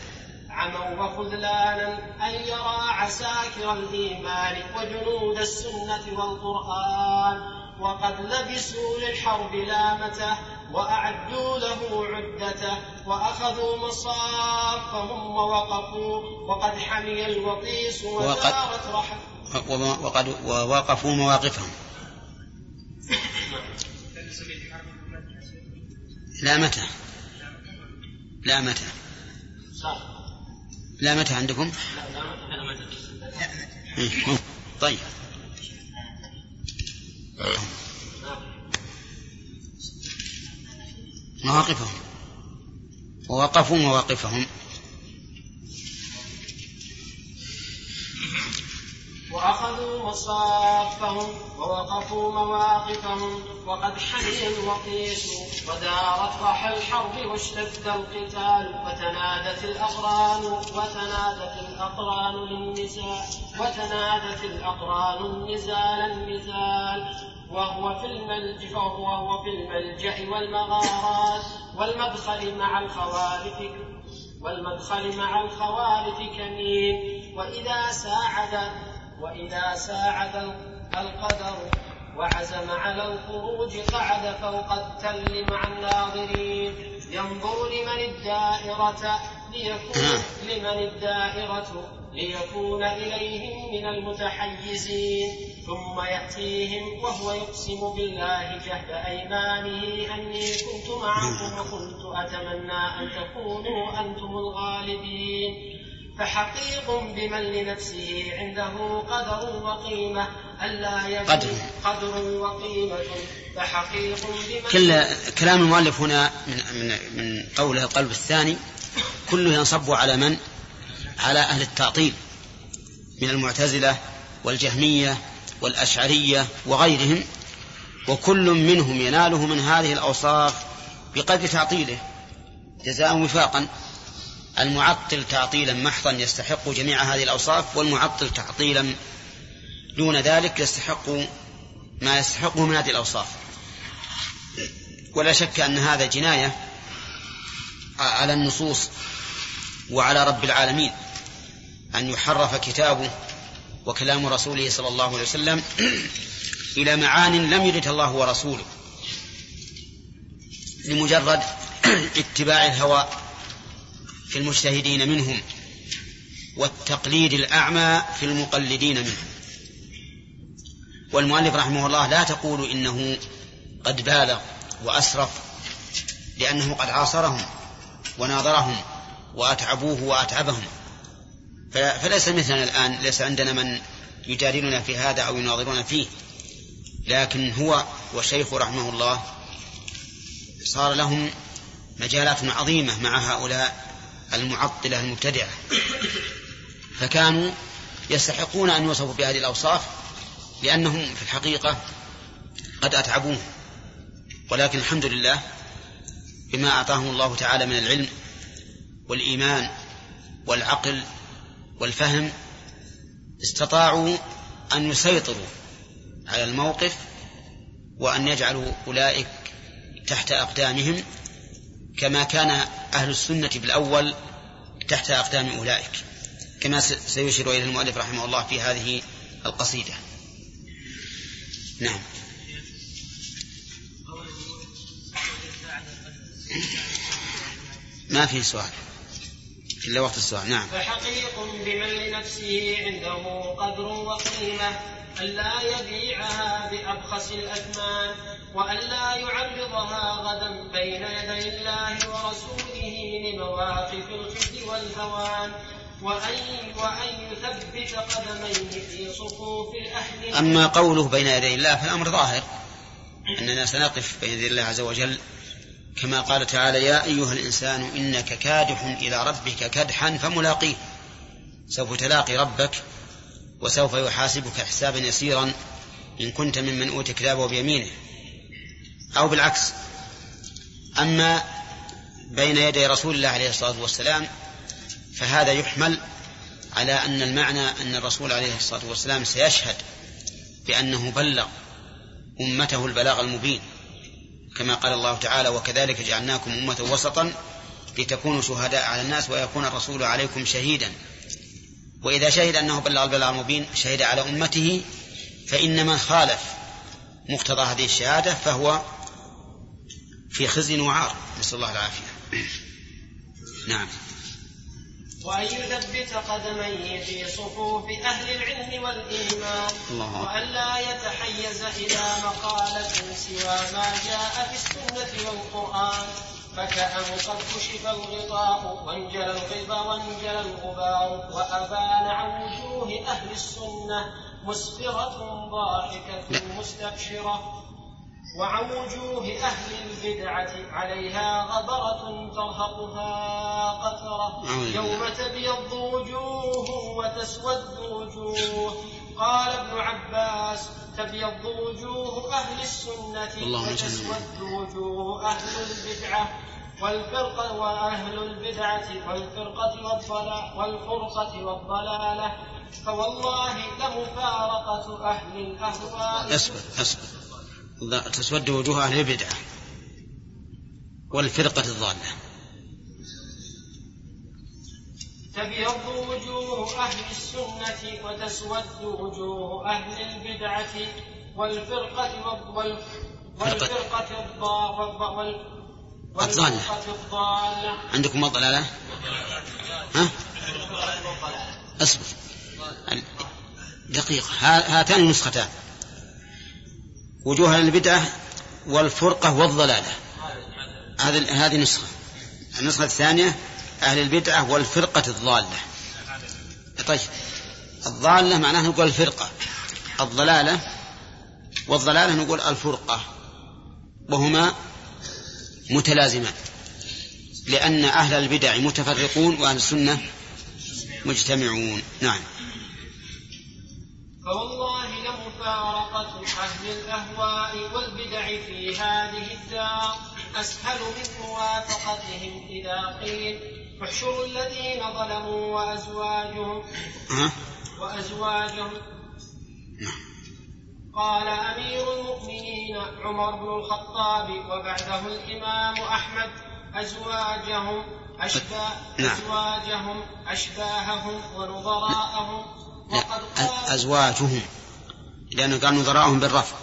عما وخذلانا أن يرى عساكر الإيمان وجنود السنة والقرآن وقد لبسوا للحرب لامته وأعدوا له عدته وأخذوا مصافهم ووقفوا وقد حمي الوطيس وزارت رحم. وقد ووقفوا مواقفهم. لا متى؟ لا متى؟ لا متى عندكم؟ إيه، طيب. مواقفهم. ووقفوا مواقفهم. وأخذوا مصافهم ووقفوا مواقفهم وقد حمي الوقيس ودارت رحى الحرب واشتد القتال وتنادت الأقران وتنادت الأقران للنزال وتنادت الأقران النزال النزال وهو في الملج فهو في الملجأ والمغارات والمدخل مع الخوارث والمدخل مع الخوارث كمين. وإذا ساعد وإذا ساعد القدر وعزم على الخروج قعد فوق التل مع الناظرين. ينظر لمن الدائرة ليكون لمن الدائرة ليكون إليهم من المتحيزين. ثم يأتيهم وهو يقسم بالله جهد أيمانه أني كنت معكم وكنت أتمنى أن تكونوا أنتم الغالبين. فحقيق بمن لنفسه عنده قدر وقيمة ألا يجد قدر, قدر وقيمة. فحقيق بمن كل كلام المؤلف هنا من من من قوله القلب الثاني كله ينصب على من؟ على أهل التعطيل من المعتزلة والجهمية والأشعرية وغيرهم وكل منهم يناله من هذه الأوصاف بقدر تعطيله جزاء وفاقا. المعطل تعطيلا محضا يستحق جميع هذه الأوصاف والمعطل تعطيلا دون ذلك يستحق ما يستحقه من هذه الأوصاف. ولا شك أن هذا جناية على النصوص وعلى رب العالمين أن يحرف كتابه وكلام رسوله صلى الله عليه وسلم إلى معان لم يرد الله ورسوله. لمجرد اتباع الهوى في المجتهدين منهم والتقليد الأعمى في المقلدين منهم. والمؤلف رحمه الله لا تقول إنه قد بالغ وأسرف لأنه قد عاصرهم وناظرهم وأتعبوه وأتعبهم. فليس مثلنا الآن ليس عندنا من يجادلنا في هذا أو يناظرنا فيه. لكن هو والشيخ رحمه الله صار لهم مجالات عظيمة مع هؤلاء المعطلة المبتدعة. فكانوا يستحقون أن يوصفوا بهذه الأوصاف لأنهم في الحقيقة قد أتعبوه ولكن الحمد لله بما أعطاهم الله تعالى من العلم والإيمان والعقل والفهم استطاعوا أن يسيطروا على الموقف وأن يجعلوا أولئك تحت أقدامهم كما كان أهل السنة بالأول تحت أقدام أولئك كما سيشير إليه المؤلف رحمه الله في هذه القصيدة. نعم. ما في سؤال؟ إلا وقت السؤال نعم. فحقيق بمن لنفسه عنده قدر وقيمة ألا يبيعها بأبخس الأثمان وألا يعرضها غدا بين يدي الله ورسوله لمواقف الخزي والهوان وأن وأن يثبت قدميه في صفوف الأهل. أما قوله بين يدي الله فالأمر ظاهر أننا سنقف بين يدي الله عز وجل كما قال تعالى يا أيها الإنسان إنك كادح إلى ربك كدحا فملاقيه. سوف تلاقي ربك وسوف يحاسبك حسابا يسيرا إن كنت ممن أوتي كتابه بيمينه. أو بالعكس أما بين يدي رسول الله عليه الصلاة والسلام فهذا يحمل على أن المعنى أن الرسول عليه الصلاة والسلام سيشهد بأنه بلغ أمته البلاغ المبين. كما قال الله تعالى وكذلك جعلناكم أمة وسطا لتكونوا شهداء على الناس ويكون الرسول عليكم شهيدا. وإذا شهد أنه بلغ البلاغ المبين شهد على أمته فإن من خالف مقتضى هذه الشهادة فهو في خزي وعار. نسأل الله العافية. نعم. وأن يثبت قدميه في صفوف أهل العلم والإيمان الله وألا يتحيز إلى مقالة سوى ما جاء في السنة والقرآن فكأن قد كشف الغطاء وانجلى الغبا وانجلى الغبار وأبان عن وجوه أهل السنة مسفرة ضاحكة مستبشرة. وعن وجوه أهل البدعة عليها غبرة ترهقها قترة. يوم تبيض وجوه وتسود وجوه. قال ابن عباس تبيض وجوه أهل السنة وتسود وجوه أهل البدعة. والفرقة وأهل البدعة والفرقة والضلال والفرقة والضلالة. فوالله لمفارقة أهل الأهواء. أصبر أصبر تسود وجوه أهل البدعة والفرقة الضالة. تبيض وجوه أهل السنة وتسود وجوه أهل البدعة والفرقة والفرقة الضالة. الضالة. عندكم الضلالة ها؟ أصبر. دقيقة هاتان نسختان وجوه البدعة والفرقة والضلالة. هذه هذه نسخة. النسخة الثانية أهل البدعة والفرقة الضالة. طيب الضالة معناها نقول الفرقة. الضلالة والضلالة نقول الفرقة. وهما متلازمان. لأن أهل البدع متفرقون وأهل السنة مجتمعون. نعم. فوالله لمفارقة أهل الأهواء والبدع في هذه الدار. أسهل من موافقتهم إذا قيل احشروا الذين ظلموا وأزواجهم. وأزواجهم. قال أمير المؤمنين عمر بن الخطاب وبعده الإمام أحمد. أزواجهم أشباه نعم. أزواجهم أشباههم ونظراءهم. أزواجهم. لأنه قال نظراءهم بالرفع.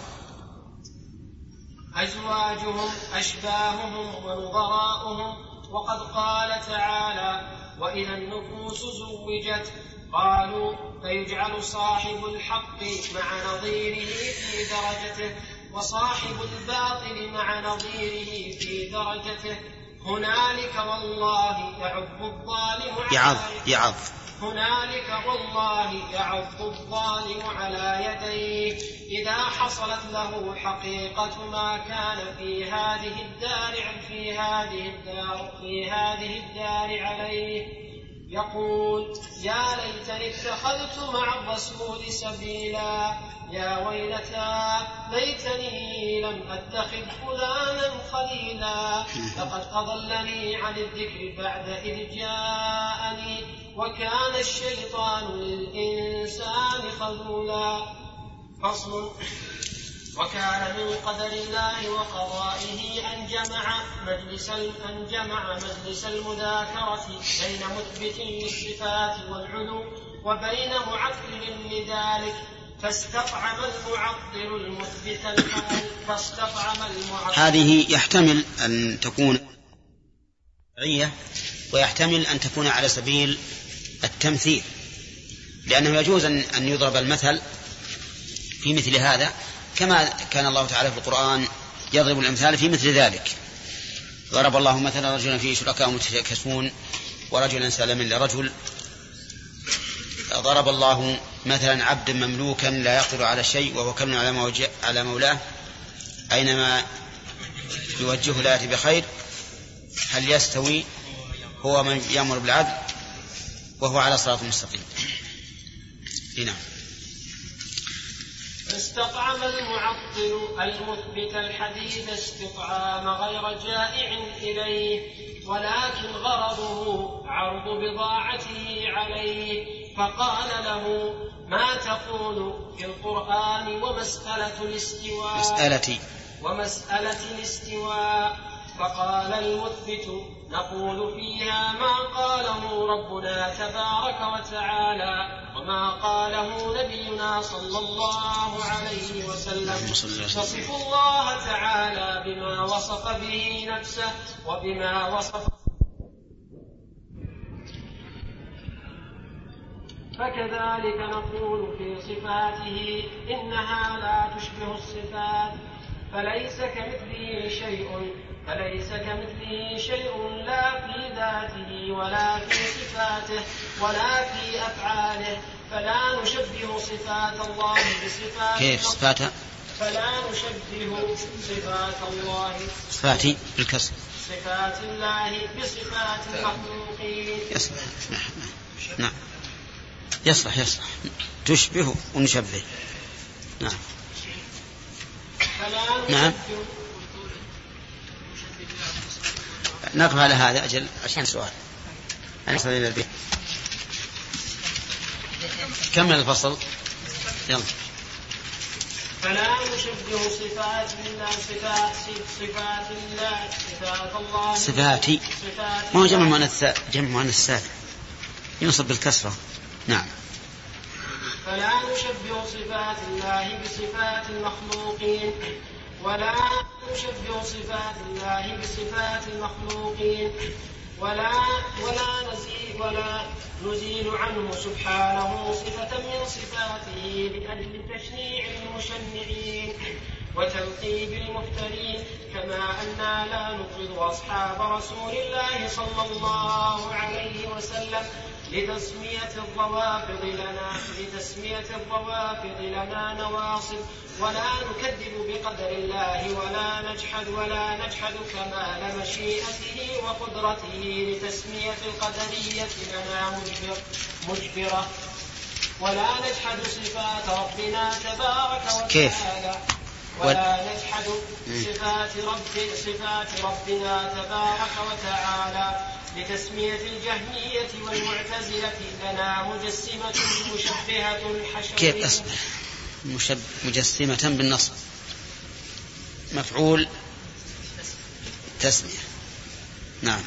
أزواجهم أشباههم ونظراؤهم وقد قال تعالى وإذا النفوس زوجت قالوا فيجعل صاحب الحق مع نظيره في درجته وصاحب الباطل مع نظيره في درجته. هنالك والله يعض الظالم يعض يعض هنالك والله يعض الظالم على يديه. إذا حصلت له حقيقة ما كان في هذه الدار في هذه الدار في هذه الدار عليه. يقول يا ليتني اتخذت مع الرسول سبيلا. يا ويلتى ليتني لم أتخذ فلانا خليلا. لقد أضلني عن الذكر بعد إذ جاءني وكان الشيطان للإنسان خذولا. فصل. وكان من قدر الله وقضائه أن جمع مجلس أن جمع مجلس المذاكرة بين مثبت للصفات والعلو وبين معطل لذلك. فاستطعم المعطل المثبت فاستطعم المعطل. هذه يحتمل أن تكون ويحتمل أن تكون على سبيل التمثيل لأنه يجوز أن يضرب المثل في مثل هذا كما كان الله تعالى في القرآن يضرب الأمثال في مثل ذلك. ضرب الله مثلا رجلا فيه شركاء متشاكسون ورجلا سلما لرجل. ضرب الله مثلا عبدا مملوكا لا يقدر على شيء وهو كمن على على مولاه. أينما يوجهه لا يأتي بخير هل يستوي؟ هو من يأمر بالعدل. وهو على صراط مستقيم. نعم. استطعم المعطل المثبت الحديث استطعام غير جائع إليه ولكن غرضه عرض بضاعته عليه فقال له ما تقول في القرآن ومسألة الاستواء؟ مسألة ومسألة الاستواء؟ فقال المثبت نقول فيها ما قاله ربنا تبارك وتعالى وما قاله نبينا صلى الله عليه وسلم. نصف الله تعالى بما وصف به نفسه وبما وصف فكذلك نقول في صفاته إنها لا تشبه الصفات فليس كمثله شيء فليس كمثله شيء لا في ذاته ولا في صفاته ولا في أفعاله. فلا نشبه صفات الله بصفات كيف صفاته؟ فلا نشبه صفات الله صفات بالكسر. صفات الله بصفات المخلوقين يصلح. نعم. نعم يصلح يصلح. تشبه ونشبه. نعم. فلا نعم. نشبه نقف على هذا أجل عشان نصل إلى البيت. كمل الفصل؟ يلا. فلا نشبه صفات الله صفات صفات الله صفات الله صفاتي. صفات ما هو جمع مؤنث جمع مؤنث سالم ينصب بالكسرة. نعم. فلا نشبه صفات الله بصفات المخلوقين. ولا نشبه صفات الله بصفات المخلوقين. ولا ولا نزيل ولا نزيل عنه سبحانه صفة من صفاته لأجل تشنيع المشنعين وتلقيب المفترين كما أنا لا نبغض أصحاب رسول الله صلى الله عليه وسلم لتسمية الروافض لنا لتسمية الروافض لنا نواصب. ولا نكذب بقدر الله ولا نجحد ولا نجحد كمال مشيئته وقدرته لتسمية القدرية لنا مجبر مجبرة. ولا نجحد صفات ربنا تبارك وتعالى. كيف؟ ولا نجحد صفات رب صفات ربنا تبارك وتعالى. لتسمية الجهمية والمعتزلة لنا مجسمة مشبهة حشوية كيف أصبح مشب مجسمة بالنصب. مفعول تسمية. نعم.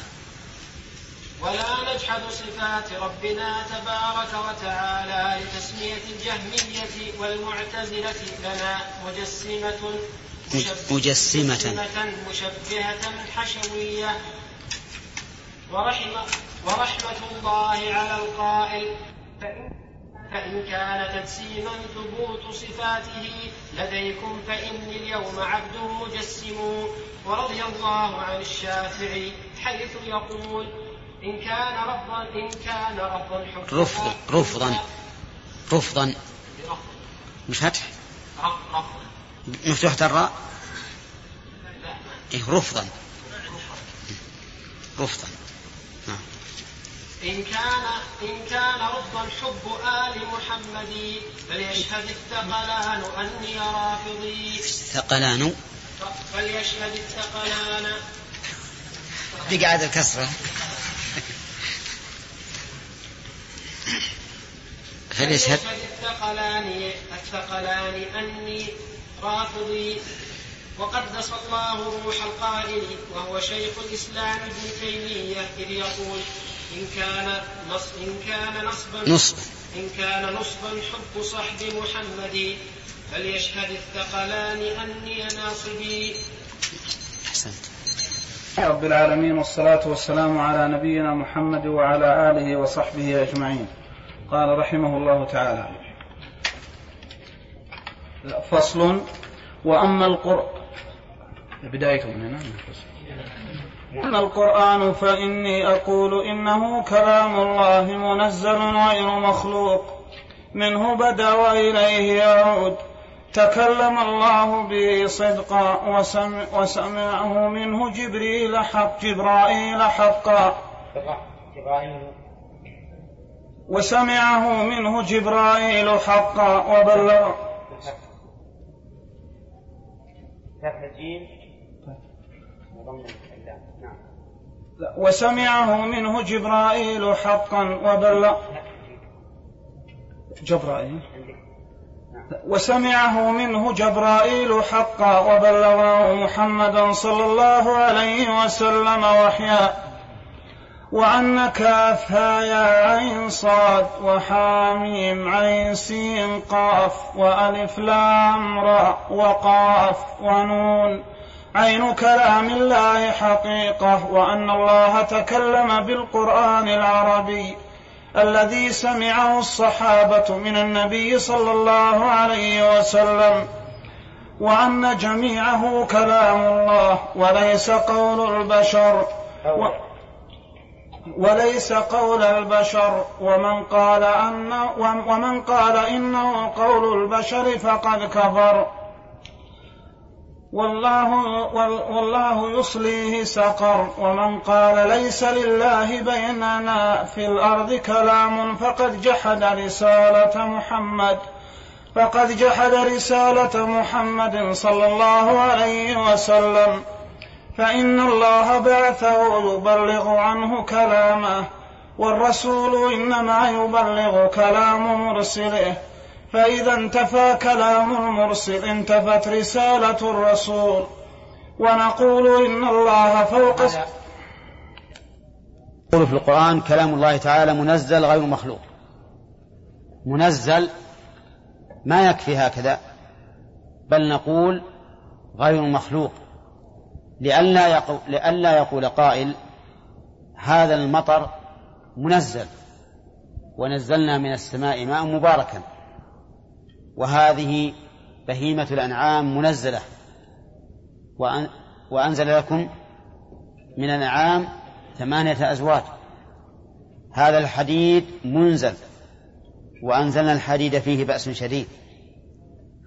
ولا نجحد صفات ربنا تبارك وتعالى لتسمية الجهمية والمعتزلة لنا مجسمة مجسمة. مشبهة حشوية ورحمة, ورحمة الله على القائل فإن, فإن كان تجسيما ثبوت صفاته لديكم فإني اليوم عبد مجسم. ورضي الله عن الشافعي حيث يقول إن كان رفضا إن كان رفضا حكما رفض رفضا. رفضا. مش فتح؟ رفضا مفتوحة الراء؟ إيه رفضا. رفضا. إن كان إن كان رفضا حب آل محمد فليشهد الثقلان أني رافضي. ثقلان فليشهد الثقلان. بقعد الكسرة. فليشهد الثقلان الثقلان أني رافضي. وقدس الله روح القائل وهو شيخ الإسلام ابن تيمية إذ يقول إن كان نص إن كان نصبا نصبا إن كان نصبا حب صحب محمد فليشهد الثقلان أني ناصبي. أحسنت. رب العالمين والصلاة والسلام على نبينا محمد وعلى آله وصحبه أجمعين. قال رحمه الله تعالى فصل وأما القرآن بدايته من هنا. أما القرآن فإني أقول إنه كلام الله منزل غير مخلوق. منه بدا وإليه يعود. تكلم الله به صدقا وسمع وسمعه منه جبريل حق جبرائيل حقا. وسمعه منه جبرائيل حقا. وبلغ وسمعه منه جبرائيل حقا وبلغ جبرائيل؟ وسمعه منه جبرائيل حقا وبلغه محمدا صلى الله عليه وسلم وحيا. وعن كافها يا عين صاد وحاميم عين سين قاف وألف لام را وقاف ونون. عين كلام الله حقيقة وأن الله تكلم بالقرآن العربي الذي سمعه الصحابة من النبي صلى الله عليه وسلم وأن جميعه كلام الله وليس قول البشر و وليس قول البشر ومن قال أن ومن قال إنه قول البشر فقد كفر. والله والله يصليه سقر. ومن قال ليس لله بيننا في الأرض كلام فقد جحد رسالة محمد. فقد جحد رسالة محمد صلى الله عليه وسلم. فإن الله بعثه يبلغ عنه كلامه. والرسول إنما يبلغ كلام مرسله. فإذا انتفى كلام المرسل انتفت رسالة الرسول. ونقول إن الله فوق يقول في القرآن كلام الله تعالى منزل غير مخلوق. منزل ما يكفي هكذا بل نقول غير مخلوق. لئلا يقول, لئلا يقول قائل هذا المطر منزل ونزلنا من السماء ماء مباركا. وهذه بهيمة الأنعام منزلة. وأنزل لكم من الأنعام ثمانية أزواج. هذا الحديد منزل وأنزلنا الحديد فيه بأس شديد.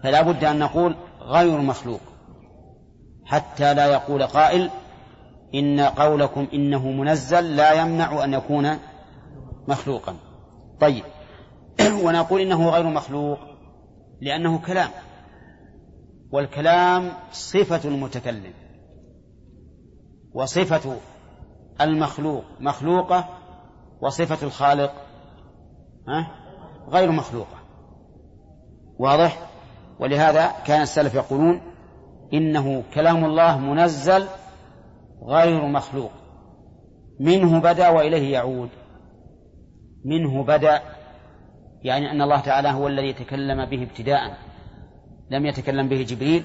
فلا بد أن نقول غير مخلوق حتى لا يقول قائل إن قولكم إنه منزل لا يمنع أن يكون مخلوقا. طيب ونقول إنه غير مخلوق. لأنه كلام والكلام صفة المتكلم وصفة المخلوق مخلوقة وصفة الخالق غير مخلوقة. واضح؟ ولهذا كان السلف يقولون إنه كلام الله منزل غير مخلوق. منه بدأ وإليه يعود. منه بدأ يعني أن الله تعالى هو الذي تكلم به ابتداء. لم يتكلم به جبريل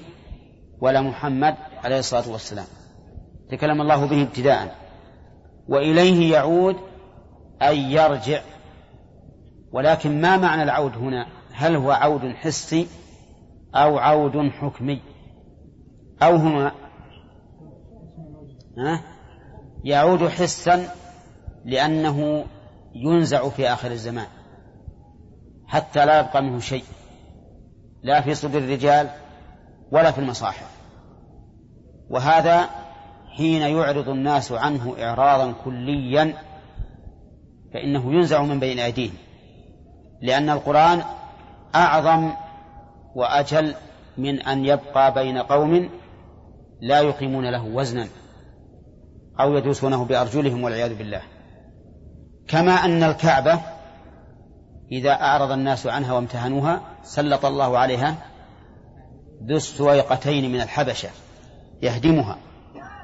ولا محمد عليه الصلاة والسلام. تكلم الله به ابتداء. وإليه يعود أي يرجع. ولكن ما معنى العود هنا؟ هل هو عود حسي أو عود حكمي؟ أو هما ها؟ يعود حسا لأنه ينزع في آخر الزمان. حتى لا يبقى منه شيء. لا في صدر الرجال ولا في المصاحف. وهذا حين يعرض الناس عنه إعراضا كليا فإنه ينزع من بين أيديهم. لأن القرآن أعظم وأجل من أن يبقى بين قوم لا يقيمون له وزنا أو يدوسونه بأرجلهم والعياذ بالله. كما أن الكعبة إذا أعرض الناس عنها وامتهنوها سلط الله عليها ذو السويقتين من الحبشة يهدمها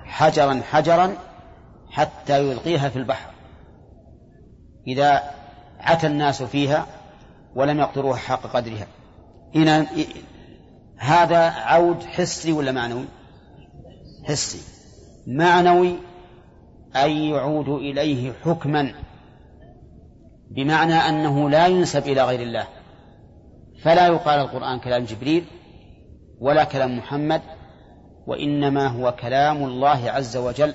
حجرا حجرا حتى يلقيها في البحر. إذا عتى الناس فيها ولم يقدروها حق قدرها. إن هذا عود حسي ولا معنوي؟ حسي. معنوي أي يعود إليه حكما. بمعنى أنه لا ينسب إلى غير الله. فلا يقال القرآن كلام جبريل ولا كلام محمد وإنما هو كلام الله عز وجل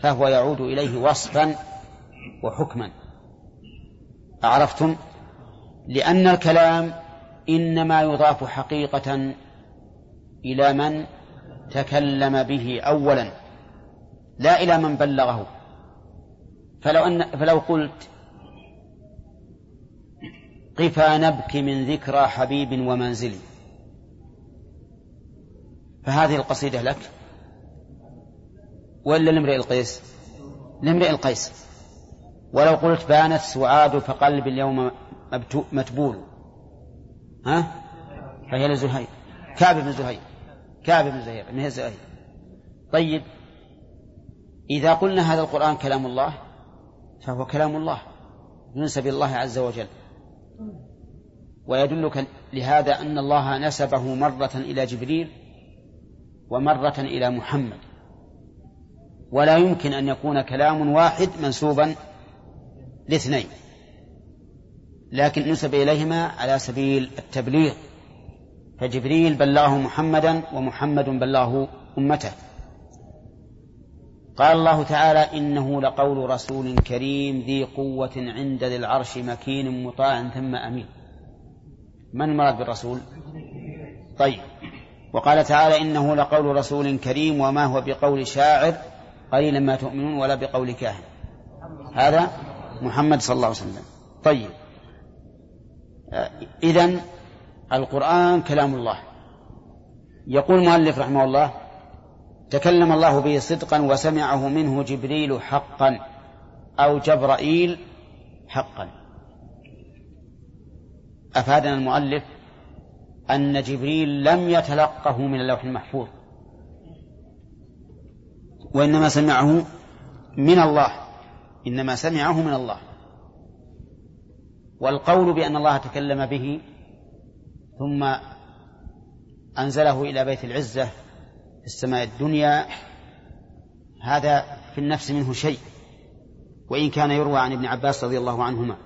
فهو يعود إليه وصفا وحكما. أعرفتم؟ لأن الكلام إنما يضاف حقيقة إلى من تكلم به أولا لا إلى من بلغه. فلو أن فلو قلت قفا نبكي من ذكرى حبيب ومنزلي فهذه القصيدة لك؟ ولا لامرئ القيس؟ لامرئ القيس. ولو قلت بانت سعاد فقلبي اليوم متبول. ها؟ فهي لزهير. كعب بن زهير. كعب بن زهير. من هي زهير؟ طيب إذا قلنا هذا القرآن كلام الله فهو كلام الله. ينسب الله عز وجل. ويدلك لهذا أن الله نسبه مرة إلى جبريل ومرة إلى محمد. ولا يمكن أن يكون كلام واحد منسوبا لاثنين لكن نسب إليهما على سبيل التبليغ. فجبريل بلغه محمدا ومحمد بلغه أمته. قال الله تعالى إنه لقول رسول كريم ذي قوة عند ذي العرش مكين مطاع ثم أمين. من المراد بالرسول؟ طيب. وقال تعالى إنه لقول رسول كريم وما هو بقول شاعر قليلا ما تؤمنون ولا بقول كاهن. هذا محمد صلى الله عليه وسلم. طيب. إذن القرآن كلام الله. يقول المؤلف رحمه الله تكلم الله به صدقا وسمعه منه جبريل حقا أو جبرائيل حقا. أفادنا المؤلف أن جبريل لم يتلقه من اللوح المحفوظ وإنما سمعه من الله إنما سمعه من الله. والقول بأن الله تكلم به ثم أنزله إلى بيت العزة في السماء الدنيا هذا في النفس منه شيء. وإن كان يروى عن ابن عباس رضي الله عنهما.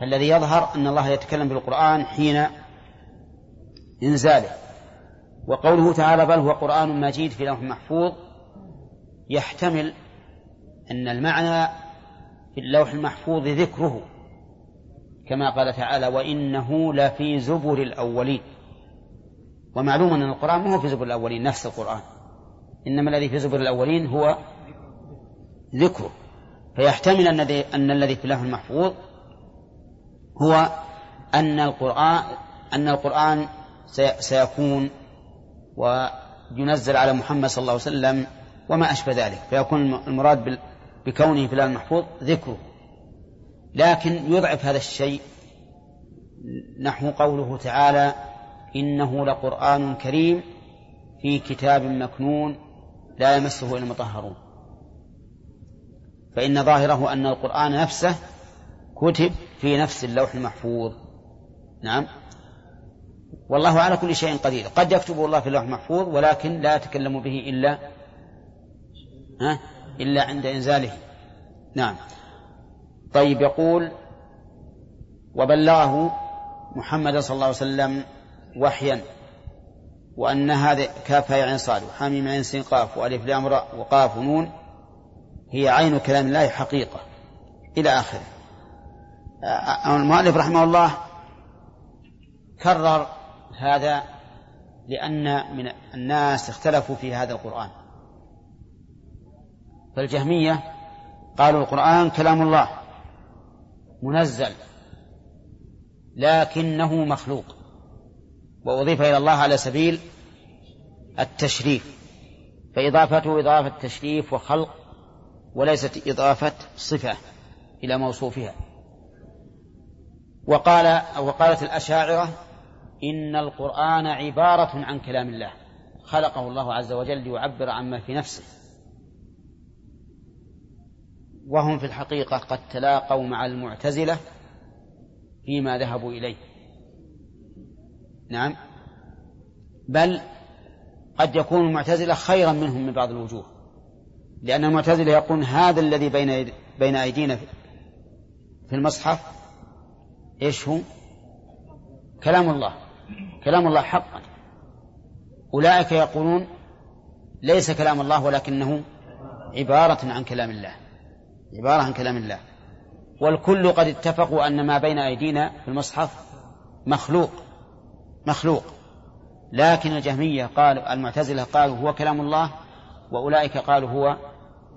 فالذي يظهر أن الله يتكلم بالقرآن حين إنزاله. وقوله تعالى بل هو قرآن مجيد في لوح محفوظ يحتمل أن المعنى في اللوح المحفوظ ذكره كما قال تعالى وإنه لفي زبر الأولين ومعلوم أن القرآن ما هو في زبر الأولين نفس القرآن. إنما الذي في زبر الأولين هو ذكره. فيحتمل أن الذي في اللوح المحفوظ هو أن القرآن أن القرآن سيكون وينزل على محمد صلى الله عليه وسلم وما أشبه ذلك فيكون المراد بكونه في المحفوظ ذكره. لكن يضعف هذا الشيء نحو قوله تعالى إنه لقرآن كريم في كتاب مكنون لا يمسه إلا المطهرون. فإن ظاهره أن القرآن نفسه كتب في نفس اللوح المحفوظ. نعم. والله على كل شيء قدير. قد يكتب الله في اللوح المحفوظ ولكن لا يتكلم به إلا ها إلا عند إنزاله. نعم. طيب يقول وبلغه محمد صلى الله عليه وسلم وحيا وأن هذا كاف عين صاد وحاميم عين سين قاف وألف لام راء وقاف ونون هي عين كلام الله حقيقة. إلى آخره. المؤلف رحمه الله كرر هذا لأن من الناس اختلفوا في هذا القرآن. فالجهمية قالوا القرآن كلام الله منزل لكنه مخلوق وأضيف إلى الله على سبيل التشريف. فإضافته إضافة تشريف وخلق وليست إضافة صفة إلى موصوفها. وقال وقالت الأشاعرة إن القرآن عبارة عن كلام الله خلقه الله عز وجل ليعبر عما في نفسه. وهم في الحقيقة قد تلاقوا مع المعتزلة فيما ذهبوا إليه. نعم. بل قد يكون المعتزلة خيرا منهم من بعض الوجوه لأن المعتزلة يقول هذا الذي بين بين أيدينا في المصحف إيش هو؟ كلام الله. كلام الله حقا أولئك يقولون ليس كلام الله ولكنه عبارة عن كلام الله. عبارة عن كلام الله. والكل قد اتفقوا أن ما بين أيدينا في المصحف مخلوق. مخلوق. لكن الجهمية قالوا المعتزلة قالوا هو كلام الله وأولئك قالوا هو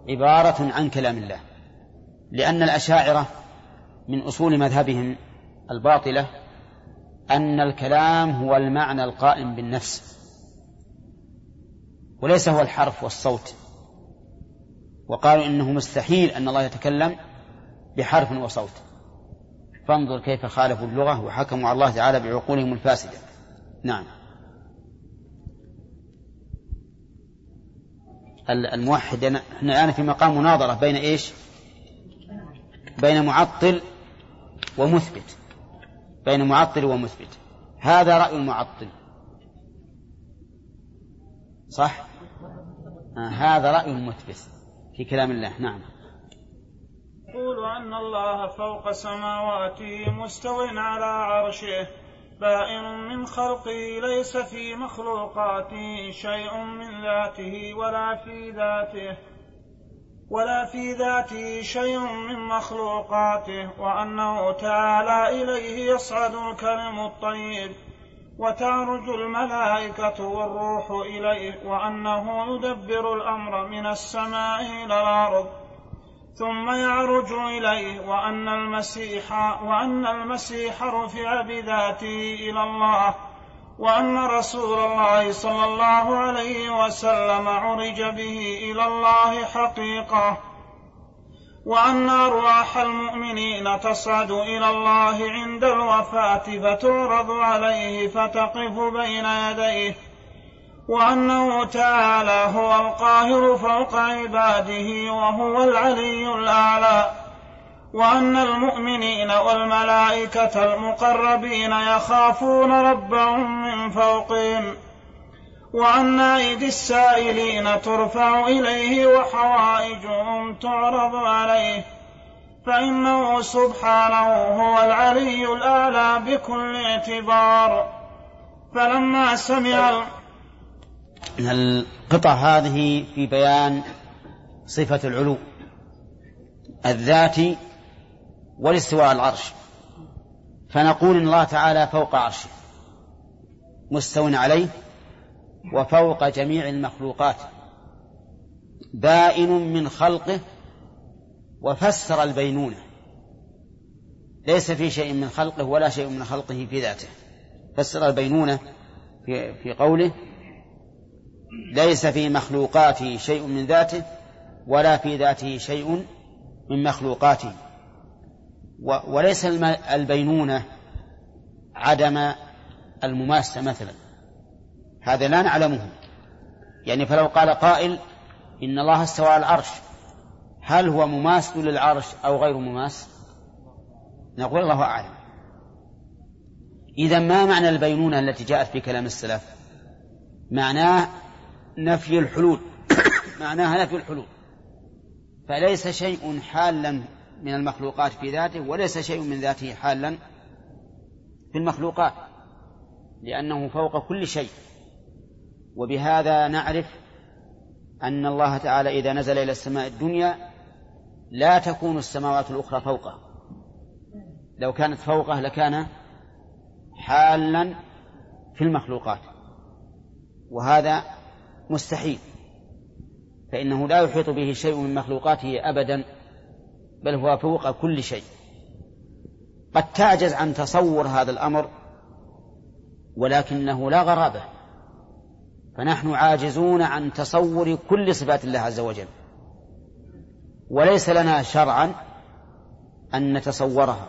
عبارة عن كلام الله. لأن الأشاعرة من أصول مذهبهم الباطلة أن الكلام هو المعنى القائم بالنفس وليس هو الحرف والصوت. وقالوا إنه مستحيل أن الله يتكلم بحرف وصوت. فانظر كيف خالفوا اللغة وحكموا على الله تعالى بعقولهم الفاسدة. نعم. الموحد إحنا الآن في مقام مناظرة بين إيش؟ بين معطل ومثبت. بين معطل ومثبت. هذا رأي المعطل. صح؟ آه هذا رأي المثبت في كلام الله. نعم. يقول أن الله فوق سماواته مستو على عرشه. بائن من خلقه ليس في مخلوقاته شيء من ذاته ولا في ذاته. ولا في ذاته شيء من مخلوقاته وأنه تعالى إليه يصعد الكلم الطيب وتعرج الملائكة والروح إليه وأنه يدبر الأمر من السماء إلى الأرض ثم يعرج إليه وأن المسيح وأن المسيح رفع بذاته إلى الله. وأن رسول الله صلى الله عليه وسلم عرج به إلى الله حقيقة وأن أرواح المؤمنين تصعد إلى الله عند الوفاة فتعرض عليه فتقف بين يديه وأنه تعالى هو القاهر فوق عباده وهو العلي الأعلى. وأن المؤمنين والملائكة المقربين يخافون ربهم من فوقهم وأن أيدي السائلين ترفع إليه وحوائجهم تعرض عليه فإنه سبحانه هو العلي الأعلى بكل اعتبار. فلما سمع القطع هذه في بيان صفة العلو الذاتي والاستواء على العرش. فنقول إن الله تعالى فوق عرشه. مستو عليه وفوق جميع المخلوقات. بائن من خلقه وفسر البينونة ليس في شيء من خلقه ولا شيء من خلقه في ذاته. فسر البينونة في, في قوله ليس في مخلوقاته شيء من ذاته ولا في ذاته شيء من مخلوقاته. وليس البينونة عدم المماسة مثلا. هذا لا نعلمه. يعني فلو قال قائل إن الله استوى على العرش هل هو مماثل للعرش أو غير مماثل نقول الله أعلم. إذا ما معنى البينونة التي جاءت في كلام السلف؟ معناه نفي الحلول. معناها نفي الحلول. فليس شيء حالا من المخلوقات في ذاته وليس شيء من ذاته حالا في المخلوقات لأنه فوق كل شيء. وبهذا نعرف أن الله تعالى إذا نزل إلى السماء الدنيا لا تكون السماوات الأخرى فوقه. لو كانت فوقه لكان حالا في المخلوقات. وهذا مستحيل فإنه لا يحيط به شيء من مخلوقاته أبدا. بل هو فوق كل شيء. قد تعجز عن تصور هذا الأمر ولكنه لا غرابة. فنحن عاجزون عن تصور كل صفات الله عز وجل. وليس لنا شرعا أن نتصورها.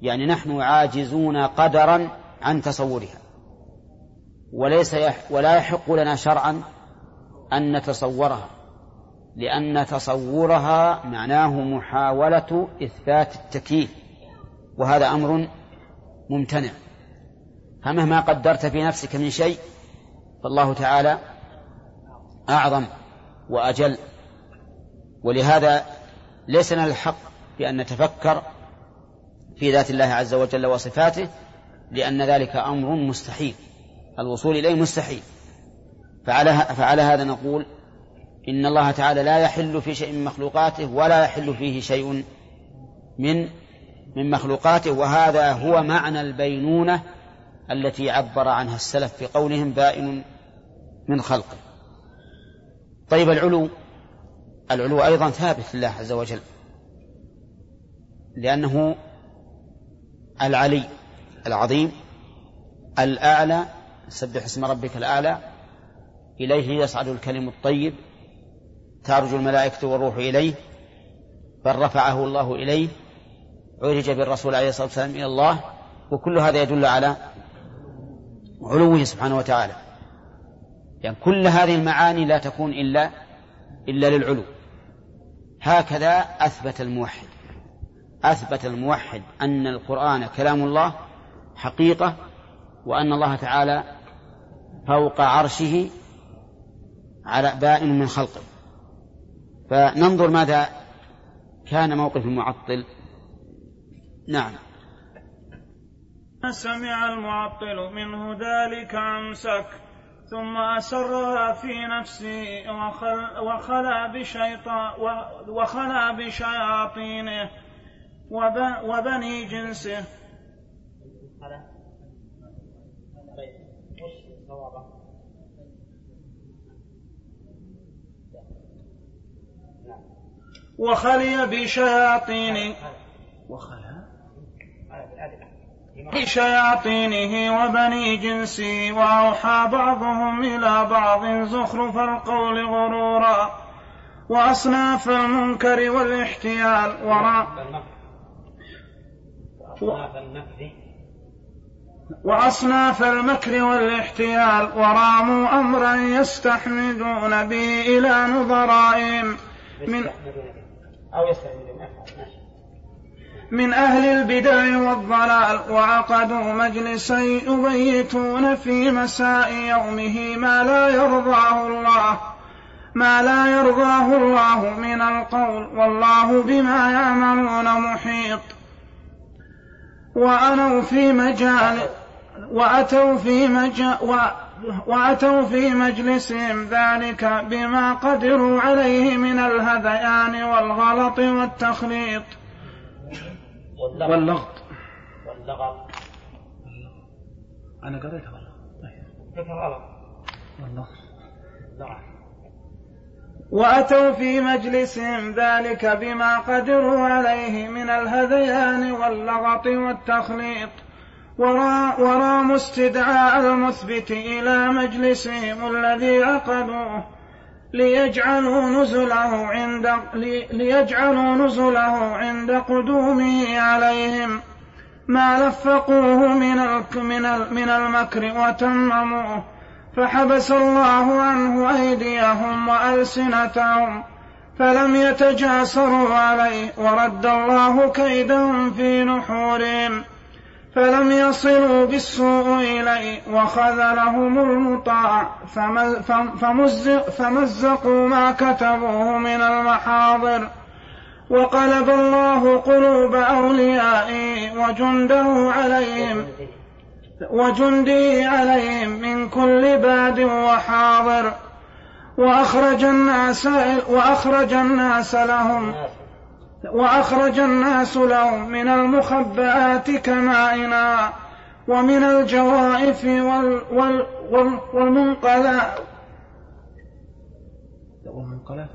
يعني نحن عاجزون قدرا عن تصورها. وليس يح ولا يحق لنا شرعا أن نتصورها. لأن تصورها معناه محاولة إثبات التكييف وهذا أمر ممتنع. فمهما قدرت في نفسك من شيء فالله تعالى أعظم وأجل. ولهذا ليس لنا الحق بأن نتفكر في ذات الله عز وجل وصفاته لأن ذلك أمر مستحيل. الوصول إليه مستحيل. فعلى, فعلى هذا نقول إن الله تعالى لا يحل في شيء من مخلوقاته ولا يحل فيه شيء من من مخلوقاته وهذا هو معنى البينونة التي عبر عنها السلف في قولهم بائن من خلقه. طيب العلو العلو أيضا ثابت لله عز وجل لأنه العلي العظيم الأعلى سبح اسم ربك الأعلى إليه يصعد الكلم الطيب تعرج الملائكة والروح إليه بل رفعه الله إليه عرج بالرسول عليه الصلاة والسلام إلى الله وكل هذا يدل على علوه سبحانه وتعالى. يعني كل هذه المعاني لا تكون إلا إلا للعلو. هكذا أثبت الموحد. أثبت الموحد أن القرآن كلام الله حقيقة وأن الله تعالى فوق عرشه على بائن من خلقه. فننظر ماذا كان موقف المعطل. نعم. سمع المعطل منه ذلك أمسك ثم أسرها في نفسه وخل وخلا بشيطان وخلا بشياطينه وبني جنسه. وخلي بشياطين وخلى بشياطينه وبني جنسه وأوحى بعضهم إلى بعض زخرف القول غرورا وأصناف المنكر والاحتيال وراء وأصناف المكر والاحتيال وراموا أمرا يستحمدون به إلى نظرائهم من أو من أهل البدع. والضلال وعقدوا مجلسا يبيتون في مساء يومه ما لا يرضاه الله ما لا يرضاه الله من القول والله بما يعملون محيط. وأنوا في مجال وأتوا في مجال وأتوا في مجلسهم ذلك بما قدروا عليه من الهذيان والغلط والتخليط. واللغط. واللغط أنا قريتها غلط طيب. واللغط وأتوا في مجلسهم ذلك بما قدروا عليه من الهذيان واللغط والتخليط. وراموا استدعاء المثبت إلى مجلسهم الذي عقدوه ليجعلوا نزله عند ليجعلوا نزله عند قدومه عليهم ما لفقوه من من من المكر وتمموه فحبس الله عنه أيديهم وألسنتهم فلم يتجاسروا عليه ورد الله كيدهم في نحورهم فلم يصلوا بالسوء إليه وخذلهم المطاع فمزقوا ما كتبوه من المحاضر. وقلب الله قلوب أوليائه وجنده عليهم وجنده عليهم من كل باد وحاضر. وأخرج الناس وأخرج الناس لهم وأخرج الناس لهم من المخبآت كمائنا ومن الجوائف وال وال وال والمنقلات. والمنقلات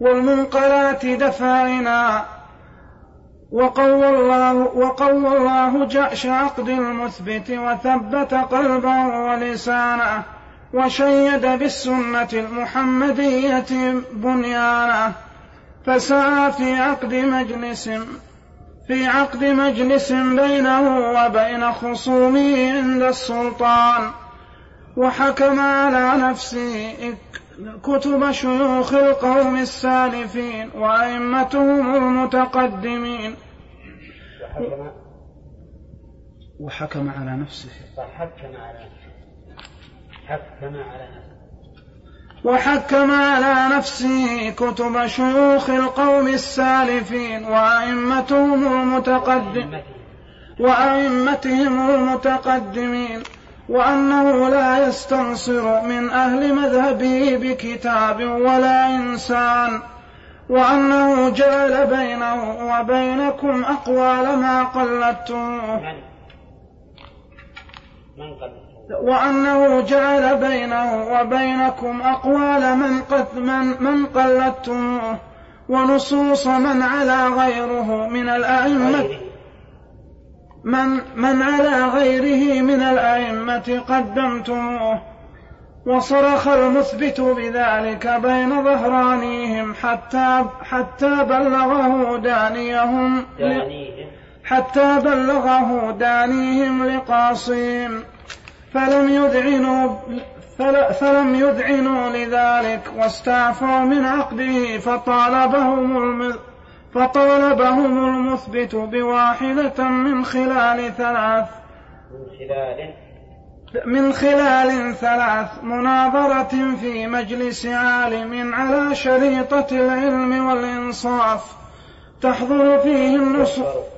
والمنقلات. دفائنا وقوى الله وقوى الله جأش عقد المثبت وثبت قلبه ولسانه وشيد بالسنة المحمدية بنيانه. فسعى في عقد مجلس في عقد مجلس بينه وبين خصومه عند السلطان. وحكم على نفسه كتب شيوخ القوم السالفين وأئمتهم المتقدمين. وحكم على نفسه. وحكم على نفسه. حكم على نفسه. وحكم على نفسه كتب شيوخ القوم السالفين وأئمتهم المتقدم وأئمتهم المتقدمين وأنه لا يستنصر من أهل مذهبه بكتاب ولا إنسان وأنه جعل بينه وبينكم أقوال ما قلدتموه من؟ قلدتم وأنه جعل بينه وبينكم أقوال من قد من, من قلدتموه ونصوص من على غيره من الأئمة من من على غيره من الأئمة قدمتموه وصرخ المثبت بذلك بين ظهرانيهم حتى حتى بلغه دانيهم. حتى بلغه دانيهم لقاصين. فلم يذعنوا فلم يذعنوا لذلك واستعفوا من عقده فطالبهم فطالبهم المثبت بواحدة من خلال ثلاث من خلال ثلاث مناظرة في مجلس عالم على شريطة العلم والإنصاف تحضر فيه النصوص.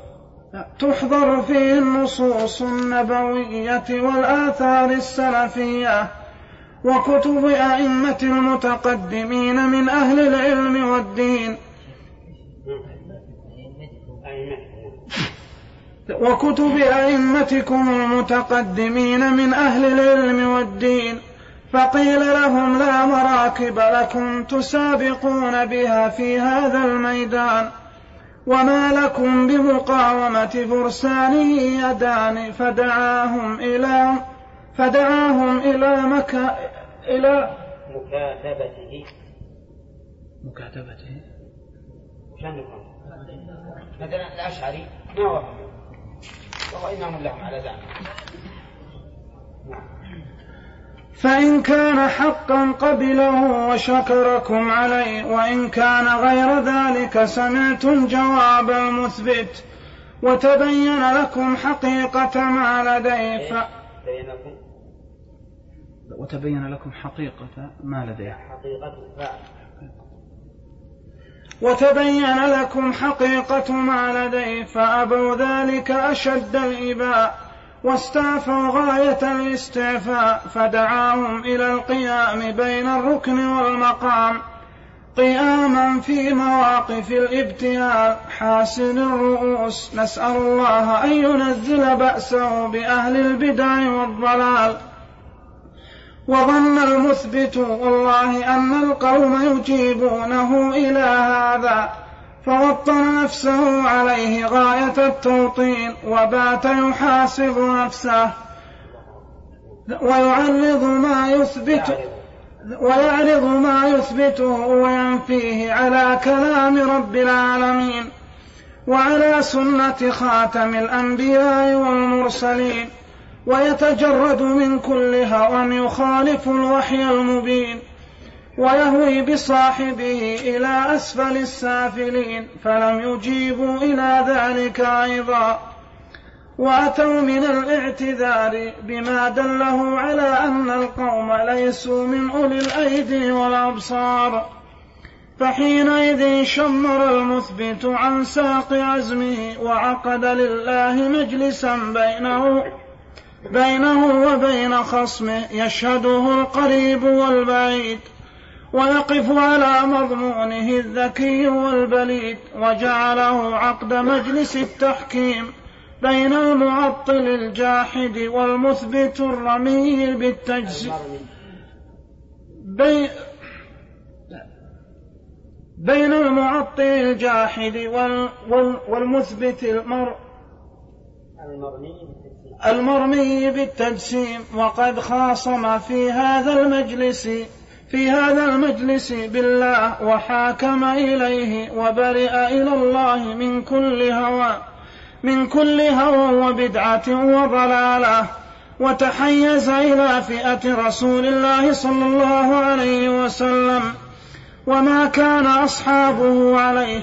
تحضر فيه النصوص النبوية والآثار السلفية وكتب أئمة المتقدمين من أهل العلم والدين. وكتب أئمتكم المتقدمين من أهل العلم والدين. فقيل لهم لا مراكب لكم تسابقون بها في هذا الميدان. وما لكم بمقاومة فرسانه يدان فدعاهم إلى فدعاهم إلى مكا إلى مكاتبته. مكاتبته؟ شان مثلا الأشعري. ما وافق وإنهم لهم على ذلك نعم. فإن كان حقا قبله وشكركم عليه وإن كان غير ذلك سمعتم جواب المثبت وتبين لكم حقيقة ما لديه. ف... وتبين لكم حقيقة ما لديه. حقيقة وتبين لكم حقيقة ما لديه فأبوا ذلك أشد الإباء. واستعفوا غاية الاستعفاء فدعاهم إلى القيام بين الركن والمقام. قياما في مواقف الابتهال حاسن الرؤوس نسأل الله أن ينزل بأسه بأهل البدع والضلال. وظن المثبت والله أن القوم يجيبونه إلى هذا. فوطن نفسه عليه غاية التوطين وبات يحاسب نفسه. ويعرض ما يثبت ويعرض ما يثبته وينفيه على كلام رب العالمين وعلى سنة خاتم الأنبياء والمرسلين. ويتجرد من كل هوى يخالف الوحي المبين. ويهوي بصاحبه إلى أسفل السافلين فلم يجيبوا إلى ذلك أيضا وأتوا من الاعتذار بما دله على أن القوم ليسوا من أولي الأيدي والأبصار. فحينئذ شمر المثبت عن ساق عزمه وعقد لله مجلسا بينه بينه وبين خصمه يشهده القريب والبعيد. ويقف على مضمونه الذكي والبليد وجعله عقد مجلس التحكيم بين المعطل الجاحد والمثبت الرمي بالتجزيم بين بين المعطل الجاحد وال والمثبت المر المرمي بالتجسيم وقد خاصم في هذا المجلس في هذا المجلس بالله وحاكم إليه وبرئ إلى الله من كل هوى من كل هوى وبدعة وضلالة وتحيز إلى فئة رسول الله صلى الله عليه وسلم وما كان أصحابه عليه.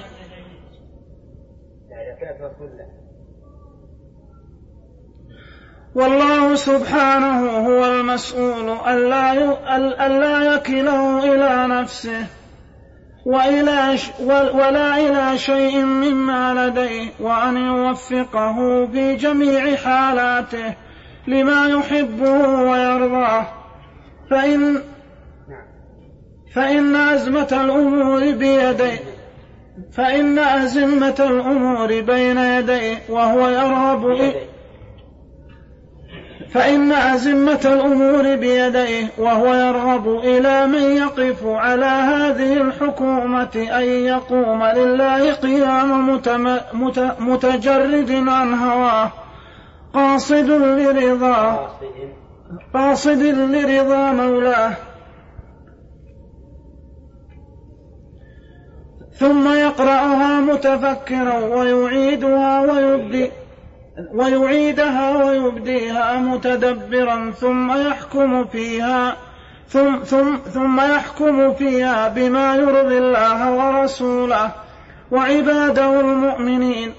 والله سبحانه هو المسؤول ألا يكله إلى نفسه وإلى ولا إلى شيء مما لديه وأن يوفقه في جميع حالاته لما يحبه ويرضاه. فإن فإن أزمة الأمور بيديه فإن أزمة الأمور بين يديه وهو يرغب إليه فإن أزمة الأمور بيديه وهو يرغب إلى من يقف على هذه الحكومة أن يقوم لله قيام. متجرد عن هواه قاصد لرضا قاصد لرضا مولاه ثم يقرأها متفكرا ويعيدها ويبدي ويعيدها ويبديها متدبرا ثم يحكم فيها ثم, ثم, ثم يحكم فيها بما يرضي الله ورسوله. وعباده المؤمنين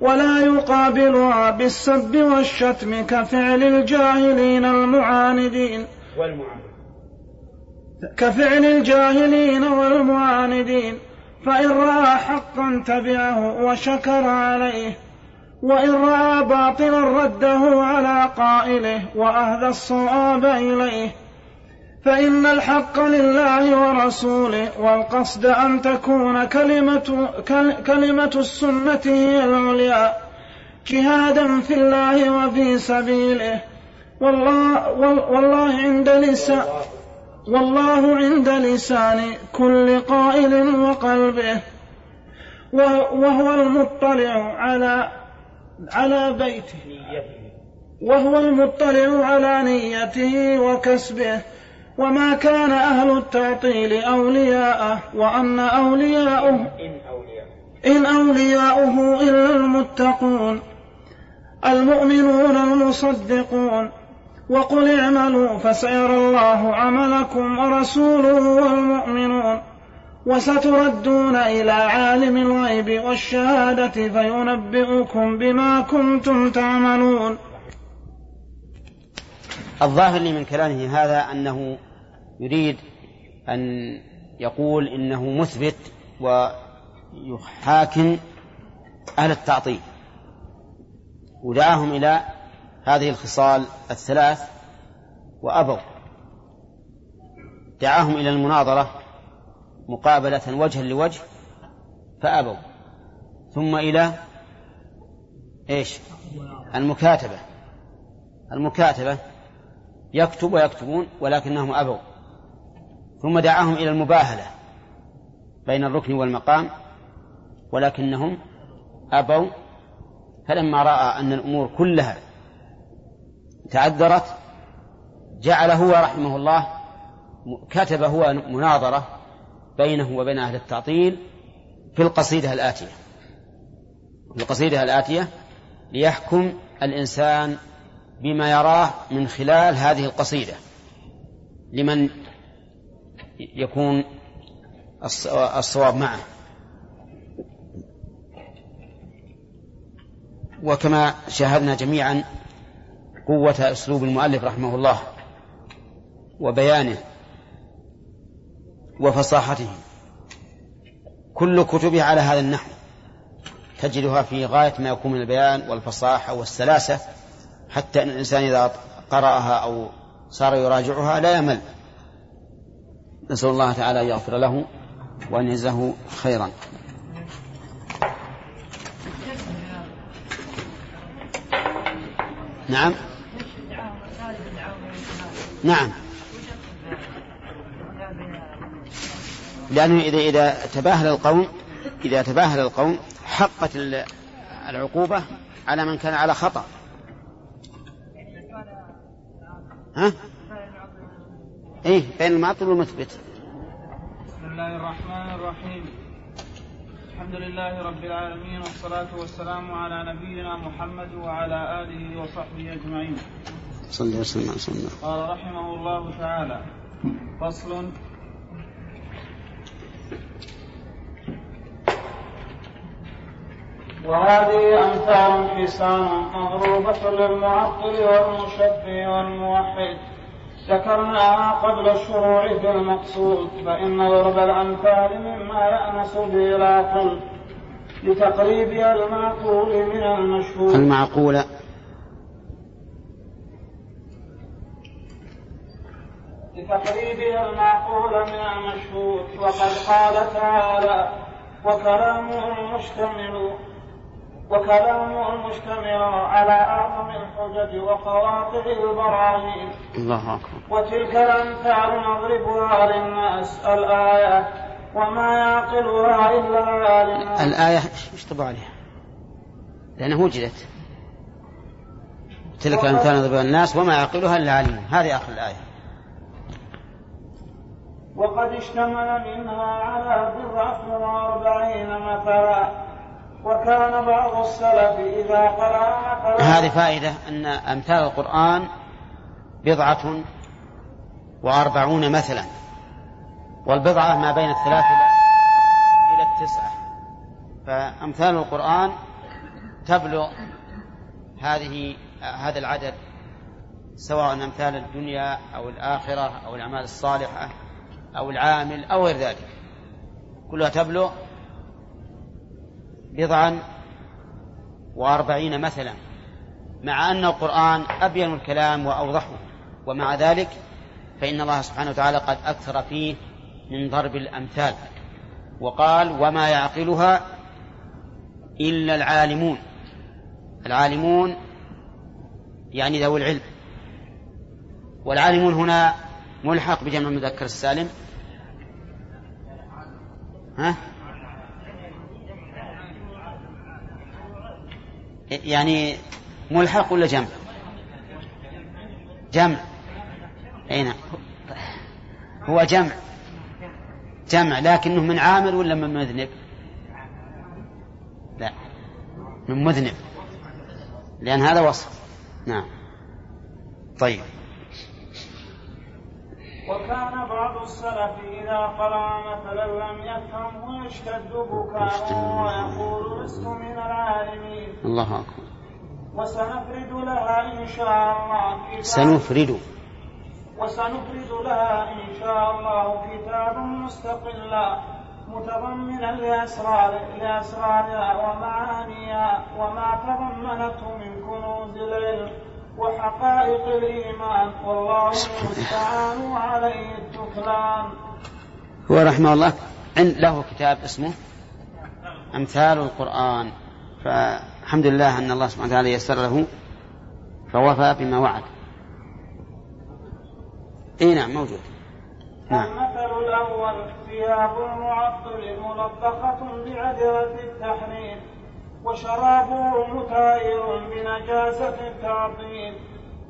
ولا يقابلها بالسب والشتم كفعل الجاهلين المعاندين. كفعل الجاهلين والمعاندين. فإن رأى حقا تبعه وشكر عليه. وإن رأى باطلا رده على قائله وأهدى الصواب إليه. فإن الحق لله ورسوله والقصد أن تكون كلمة, كلمة السنة هي العليا. جهادا في الله وفي سبيله. والله, والله عند لسان والله عند لسان كل قائل وقلبه. وهو المطلع على على بيته وهو المطلع على نيته وكسبه وما كان أهل التعطيل أولياءه وأن أولياءه إن أولياؤه إلا المتقون المؤمنون المصدقون وقل اعملوا فسيرى الله عملكم ورسوله والمؤمنون. وستردون إلى عالم الغيب والشهادة فينبئكم بما كنتم تعملون. الظاهر لي من كلامه هذا أنه يريد أن يقول إنه مثبت ويحاكم أهل التعطيل. ودعاهم إلى هذه الخصال الثلاث وأبوا. دعاهم إلى المناظرة مقابلة وجها لوجه فأبوا. ثم إلى إيش؟ المكاتبة. المكاتبة يكتب ويكتبون ولكنهم أبوا. ثم دعاهم إلى المباهلة بين الركن والمقام ولكنهم أبوا. فلما رأى أن الأمور كلها تعذرت جعل هو رحمه الله كتب هو مناظرة بينه وبين أهل التعطيل في القصيدة الآتية. في القصيدة الآتية ليحكم الإنسان بما يراه من خلال هذه القصيدة. لمن يكون الصواب معه. وكما شاهدنا جميعا قوة أسلوب المؤلف رحمه الله وبيانه. وفصاحته. كل كتبه على هذا النحو. تجدها في غاية ما يكون من البيان والفصاحة والسلاسة حتى أن الإنسان إذا قرأها أو صار يراجعها لا يمل. نسأل الله تعالى أن يغفر له وأن يجزه خيرا. نعم. نعم. لأنه إذا إذا تباهل القوم إذا تباهل القوم حقت العقوبة على من كان على خطأ. ها؟ إيه بين المعطل والمثبت. بسم الله الرحمن الرحيم. الحمد لله رب العالمين والصلاة والسلام على نبينا محمد وعلى آله وصحبه أجمعين. صلى الله وسلم على قال رحمه الله تعالى فصل وهذه أمثال حسان مضروبة للمعطل والمشبه والموحد. ذكرناها قبل الشروع في المقصود فإن ضرب الأمثال مما يأنس به العقل لتقريبها المعقول من المشهور المعقول لتقريبها المعقول من المشهود وقد قال تعالى وكلامه المشتمل وكلامه المشتمل على أعظم الحجج وقواطع البراهين. الله أكبر. وتلك الأمثال نضربها للناس الآية وما يعقلها إلا العالم الآية إيش طبع عليها؟ لأنها وجدت. تلك الأمثال نضربها للناس وما يعقلها إلا العالمون هذه آخر الآية. وقد اشتمل منها على بضعة وأربعين مثلا. وكان بعض السلف إذا قرأ هذه فائدة أن أمثال القرآن بضعة وأربعون مثلا والبضعة ما بين الثلاثة إلى التسعة. فأمثال القرآن تبلغ هذه هذا العدد سواء أمثال الدنيا أو الآخرة أو الأعمال الصالحة. أو العامل أو غير ذلك. كلها تبلغ بضعا وأربعين مثلا مع أن القرآن أبين الكلام وأوضحه. ومع ذلك فإن الله سبحانه وتعالى قد أكثر فيه من ضرب الأمثال. وقال وما يعقلها إلا العالمون. العالمون يعني ذوي العلم. والعالمون هنا ملحق بجمع المذكر السالم. ها؟ يعني ملحق ولا جمع؟ جمع. أي نعم هو جمع. جمع لكنه من عامل ولا من مذنب؟ لا من مذنب. لأن هذا وصف. نعم. طيب. وكان بعض السلف إذا قرأ مثلا لم يفهم ويشتد بكاء ويقول لست من العالمين. الله أكبر. وسنفرد لها إن شاء الله سنفرد. وسنفرد لها إن شاء الله كتابا مستقلا متضمنا لأسرار لأسرارها ومعانيها وما تضمنته من كنوز العلم. وحقائق الإيمان. والله المستعان وعليه التكلان هو رحمه الله. عند له كتاب اسمه أمثال القرآن. فالحمد لله أن الله سبحانه وتعالى يسر له فوفى بما وعد. إي نعم موجود. نعم. المثل الأول ثياب المعطل ملطخة بعذرة التحريم. وشرابه متاير بنجاسة التعطيل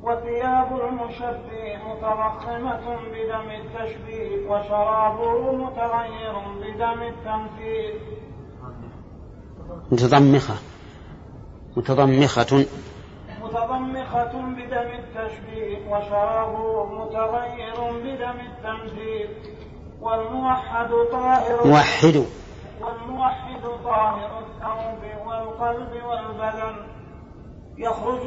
وثياب المشبه متضخمة بدم التشبيه وشرابه متغير بدم التمثيل. متضمخة. متضمخة. متضمخة بدم التشبيه وشرابه متغير بدم التمثيل. والموحد طاهر. موحد. والموحد طاهر الثوب والقلب والبدن. يخرج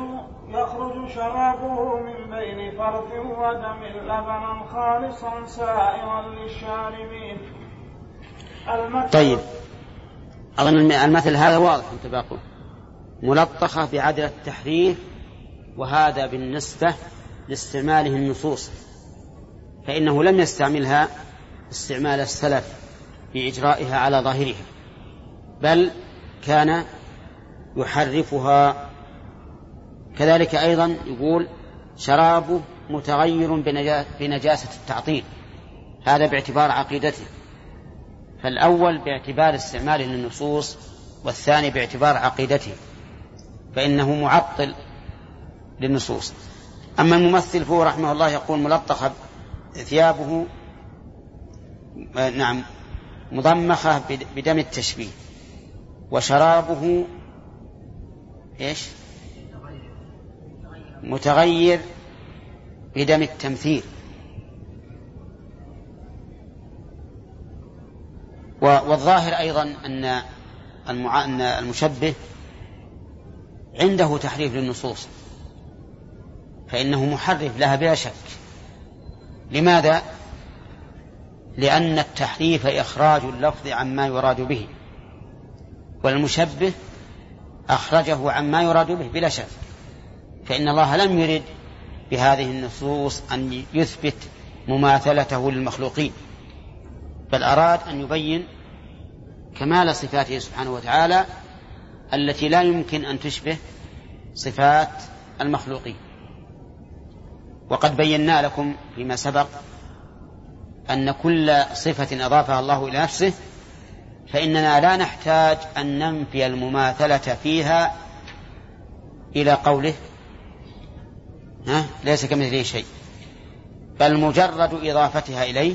يخرج شرابه من بين فرث ودم لبنا خالصا سائغا للشاربين. طيب. أظن المثل هذا واضح أنت باقول ملطخة بعدل التحريف وهذا بالنسبة لاستعماله النصوص. فإنه لم يستعملها استعمال السلف. في إجرائها على ظاهرها بل كان يحرفها. كذلك أيضا يقول شرابه متغير بنجاسة التعطيل هذا باعتبار عقيدته. فالأول باعتبار استعماله للنصوص والثاني باعتبار عقيدته فإنه معطل للنصوص. أما الممثل فهو رحمه الله يقول ملطخة ثيابه نعم مضمخة بدم التشبيه وشرابه إيش؟ متغير بدم التمثيل والظاهر أيضا أن أن المشبه عنده تحريف للنصوص فإنه محرف لها بلا شك لماذا؟ لأن التحريف إخراج اللفظ عما يراد به. والمشبه أخرجه عما يراد به بلا شك. فإن الله لم يرد بهذه النصوص أن يثبت مماثلته للمخلوقين بل أراد أن يبين كمال صفاته سبحانه وتعالى التي لا يمكن أن تشبه صفات المخلوقين. وقد بينا لكم فيما سبق أن كل صفة أضافها الله إلى نفسه فإننا لا نحتاج أن ننفي المماثلة فيها إلى قوله ها ليس كمثله شيء بل مجرد إضافتها إليه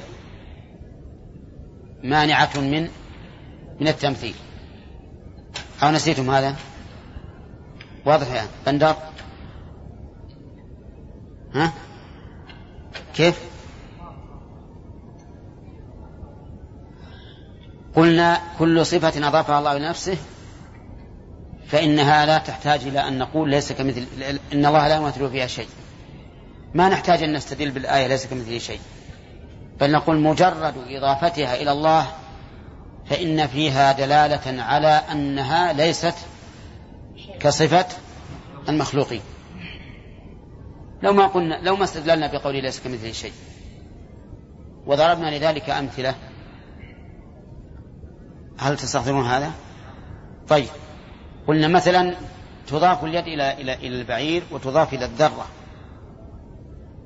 مانعة من من التمثيل. أو نسيتم هذا؟ واضح يا بندر؟ ها؟ كيف؟ قلنا كل صفة أضافها الله لنفسه فإنها لا تحتاج إلى أن نقول ليس كمثل إن الله لا يمثل فيها شيء. ما نحتاج أن نستدل بالآية ليس كمثله شيء. بل نقول مجرد إضافتها إلى الله فإن فيها دلالة على أنها ليست كصفة المخلوقين. لو ما قلنا لو ما استدللنا بقول ليس كمثله شيء وضربنا لذلك أمثلة هل تستحضرون هذا؟ طيب. قلنا مثلا تضاف اليد إلى إلى إلى البعير وتضاف إلى الذرة.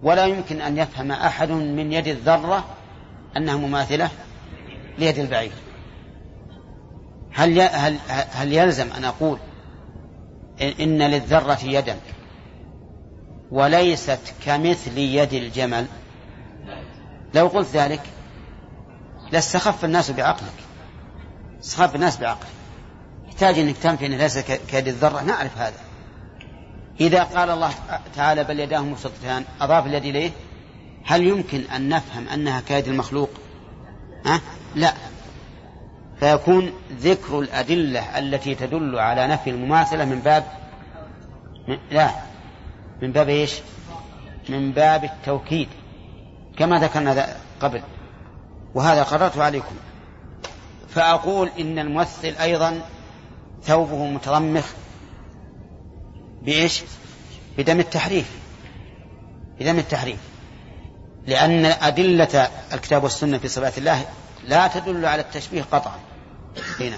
ولا يمكن أن يفهم أحد من يد الذرة أنها مماثلة ليد البعير. هل هل هل يلزم أن أقول إن للذرة يدا وليست كمثل يد الجمل؟ لو قلت ذلك لاستخف الناس بعقلك. استخف الناس بعقلك يحتاج إنك تنفي انه ليس كيد الذرة. نعرف هذا. إذا قال الله تعالى بل يداه مبسوطتان أضاف اليد إليه؟ هل يمكن أن نفهم أنها كيد المخلوق؟ ها؟ لا. فيكون ذكر الأدلة التي تدل على نفي المماثلة من باب لا. من باب إيش؟ من باب التوكيد كما ذكرنا قبل. وهذا قررت عليكم. فأقول إن الممثل أيضا ثوبه متضمخ بإيش؟ بدم التحريف بدم التحريف. لأن أدلة الكتاب والسنة في صفات الله لا تدل على التشبيه قطعا. هنا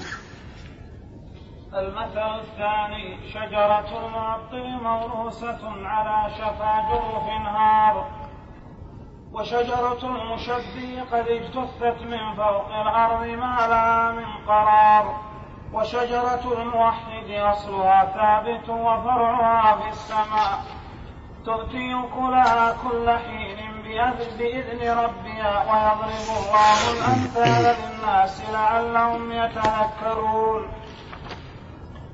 المثل الثاني شجرة المعطل موروسة على شفا جرف نهار. وشجرة المشبي قد اجتثت من فوق الأرض ما لها من قرار. وشجرة الموحد أصلها ثابت وفرعها في السماء. تؤتي أكلها كل حين بإذن ربها ويضرب الله الأمثال للناس لعلهم يتذكرون.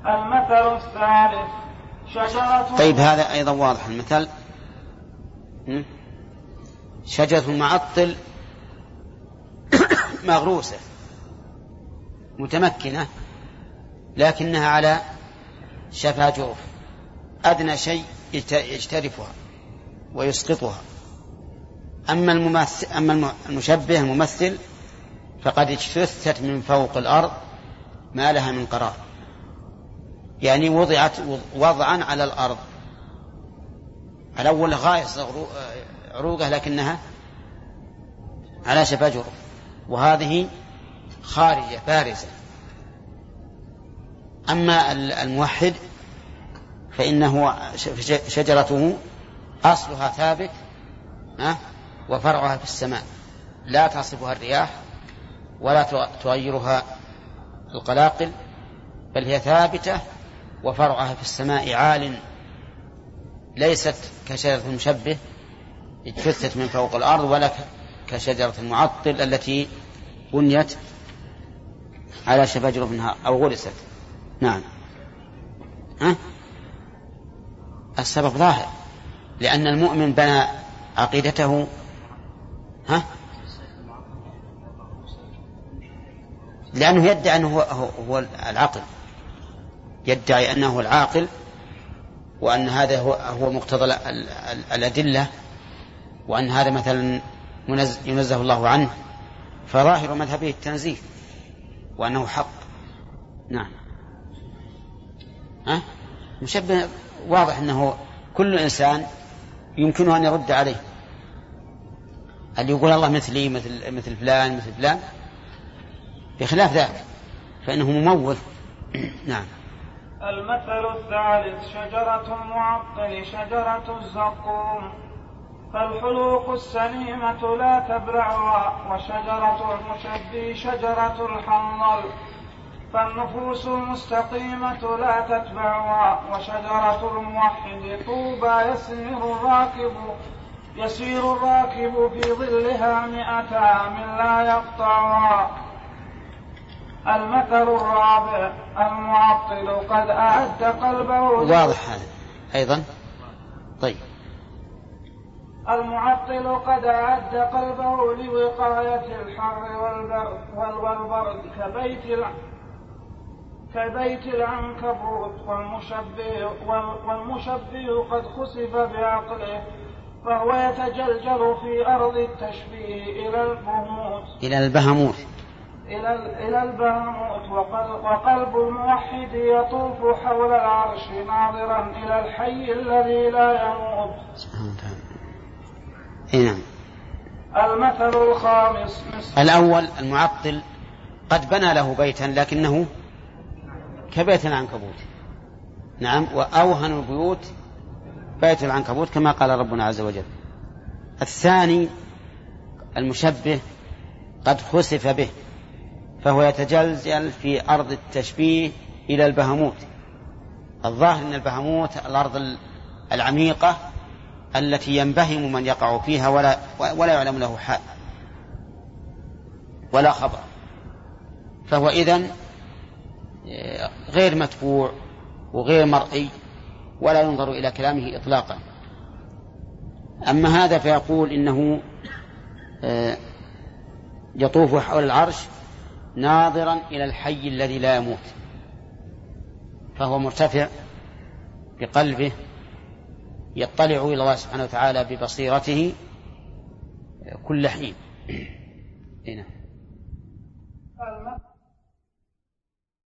المثل الثالث شجرة طيب هذا أيضا واضح. المثل؟ شجرة معطل مغروسة متمكنة لكنها على شفا جرف. أدنى شيء يجترفها ويسقطها. أما الممثل أما المشبه الممثل فقد اجتثت من فوق الأرض ما لها من قرار. يعني وضعت وضعا على الأرض. الأول غاية عروقه لكنها على شفا جرف وهذه خارجة بارزة. أما الموحد فإنه شجرته أصلها ثابت وفرعها في السماء. لا تصفها الرياح ولا تغيرها القلاقل بل هي ثابتة وفرعها في السماء عال ليست كشجرة المشبه اجتثت من فوق الأرض ولا كشجرة المعطل التي بنيت على شفا جرف النهار أو غرست نعم ها؟ السبب ظاهر لأن المؤمن بنى عقيدته ها؟ لأنه يدعي أنه هو, العقل يدعي أنه العاقل وأن هذا هو مقتضى الأدلة وأن هذا مثلا ينزه الله عنه فظاهر مذهبه التنزيه وأنه حق. نعم. ها؟ مشبه واضح أنه كل إنسان يمكنه أن يرد عليه. اللي يقول الله مثلي مثل مثل فلان مثل فلان؟ بخلاف ذلك فإنه مموت نعم. المثل الثالث شجرة المعطل شجرة الزقوم. فالحلوق السليمة لا تبلعها وشجرة المشبي شجرة الحنظل. فالنفوس المستقيمة لا تتبعها وشجرة الموحد طوبى يسير الراكب. يسير الراكب في ظلها مئة عام لا يقطعها. المثل الرابع المعطل قد أعد قلبه. واضح هذا أيضا. طيب. المعطل قد أعد قلبه لوقاية الحر والبرد والبرد كبيت كبيت العنكبوت والمشبه والمشبه قد خسف بعقله فهو يتجلجل في أرض التشبيه إلى البهموت إلى البهموت إلى إلى البهموت وقلب, وقلب الموحد يطوف حول العرش ناظرا إلى الحي الذي لا يموت. سبحانه وتعالى. نعم. المثل الخامس الأول المعطل قد بنى له بيتا لكنه كبيت العنكبوت. نعم وأوهن البيوت بيت العنكبوت كما قال ربنا عز وجل. الثاني المشبه قد خسف به فهو يتجلجل في أرض التشبيه إلى البهموت. الظاهر أن البهموت الأرض العميقة التي ينبهم من يقع فيها ولا ولا يعلم له حال ولا خبر. فهو إذن آه، غير متبوع وغير مرئي ولا ينظر إلى كلامه إطلاقا. أما هذا فيقول إنه آه، يطوف حول العرش ناظرا إلى الحي الذي لا يموت فهو مرتفع بقلبه يطلع إلى الله سبحانه وتعالى ببصيرته كل حين. هنا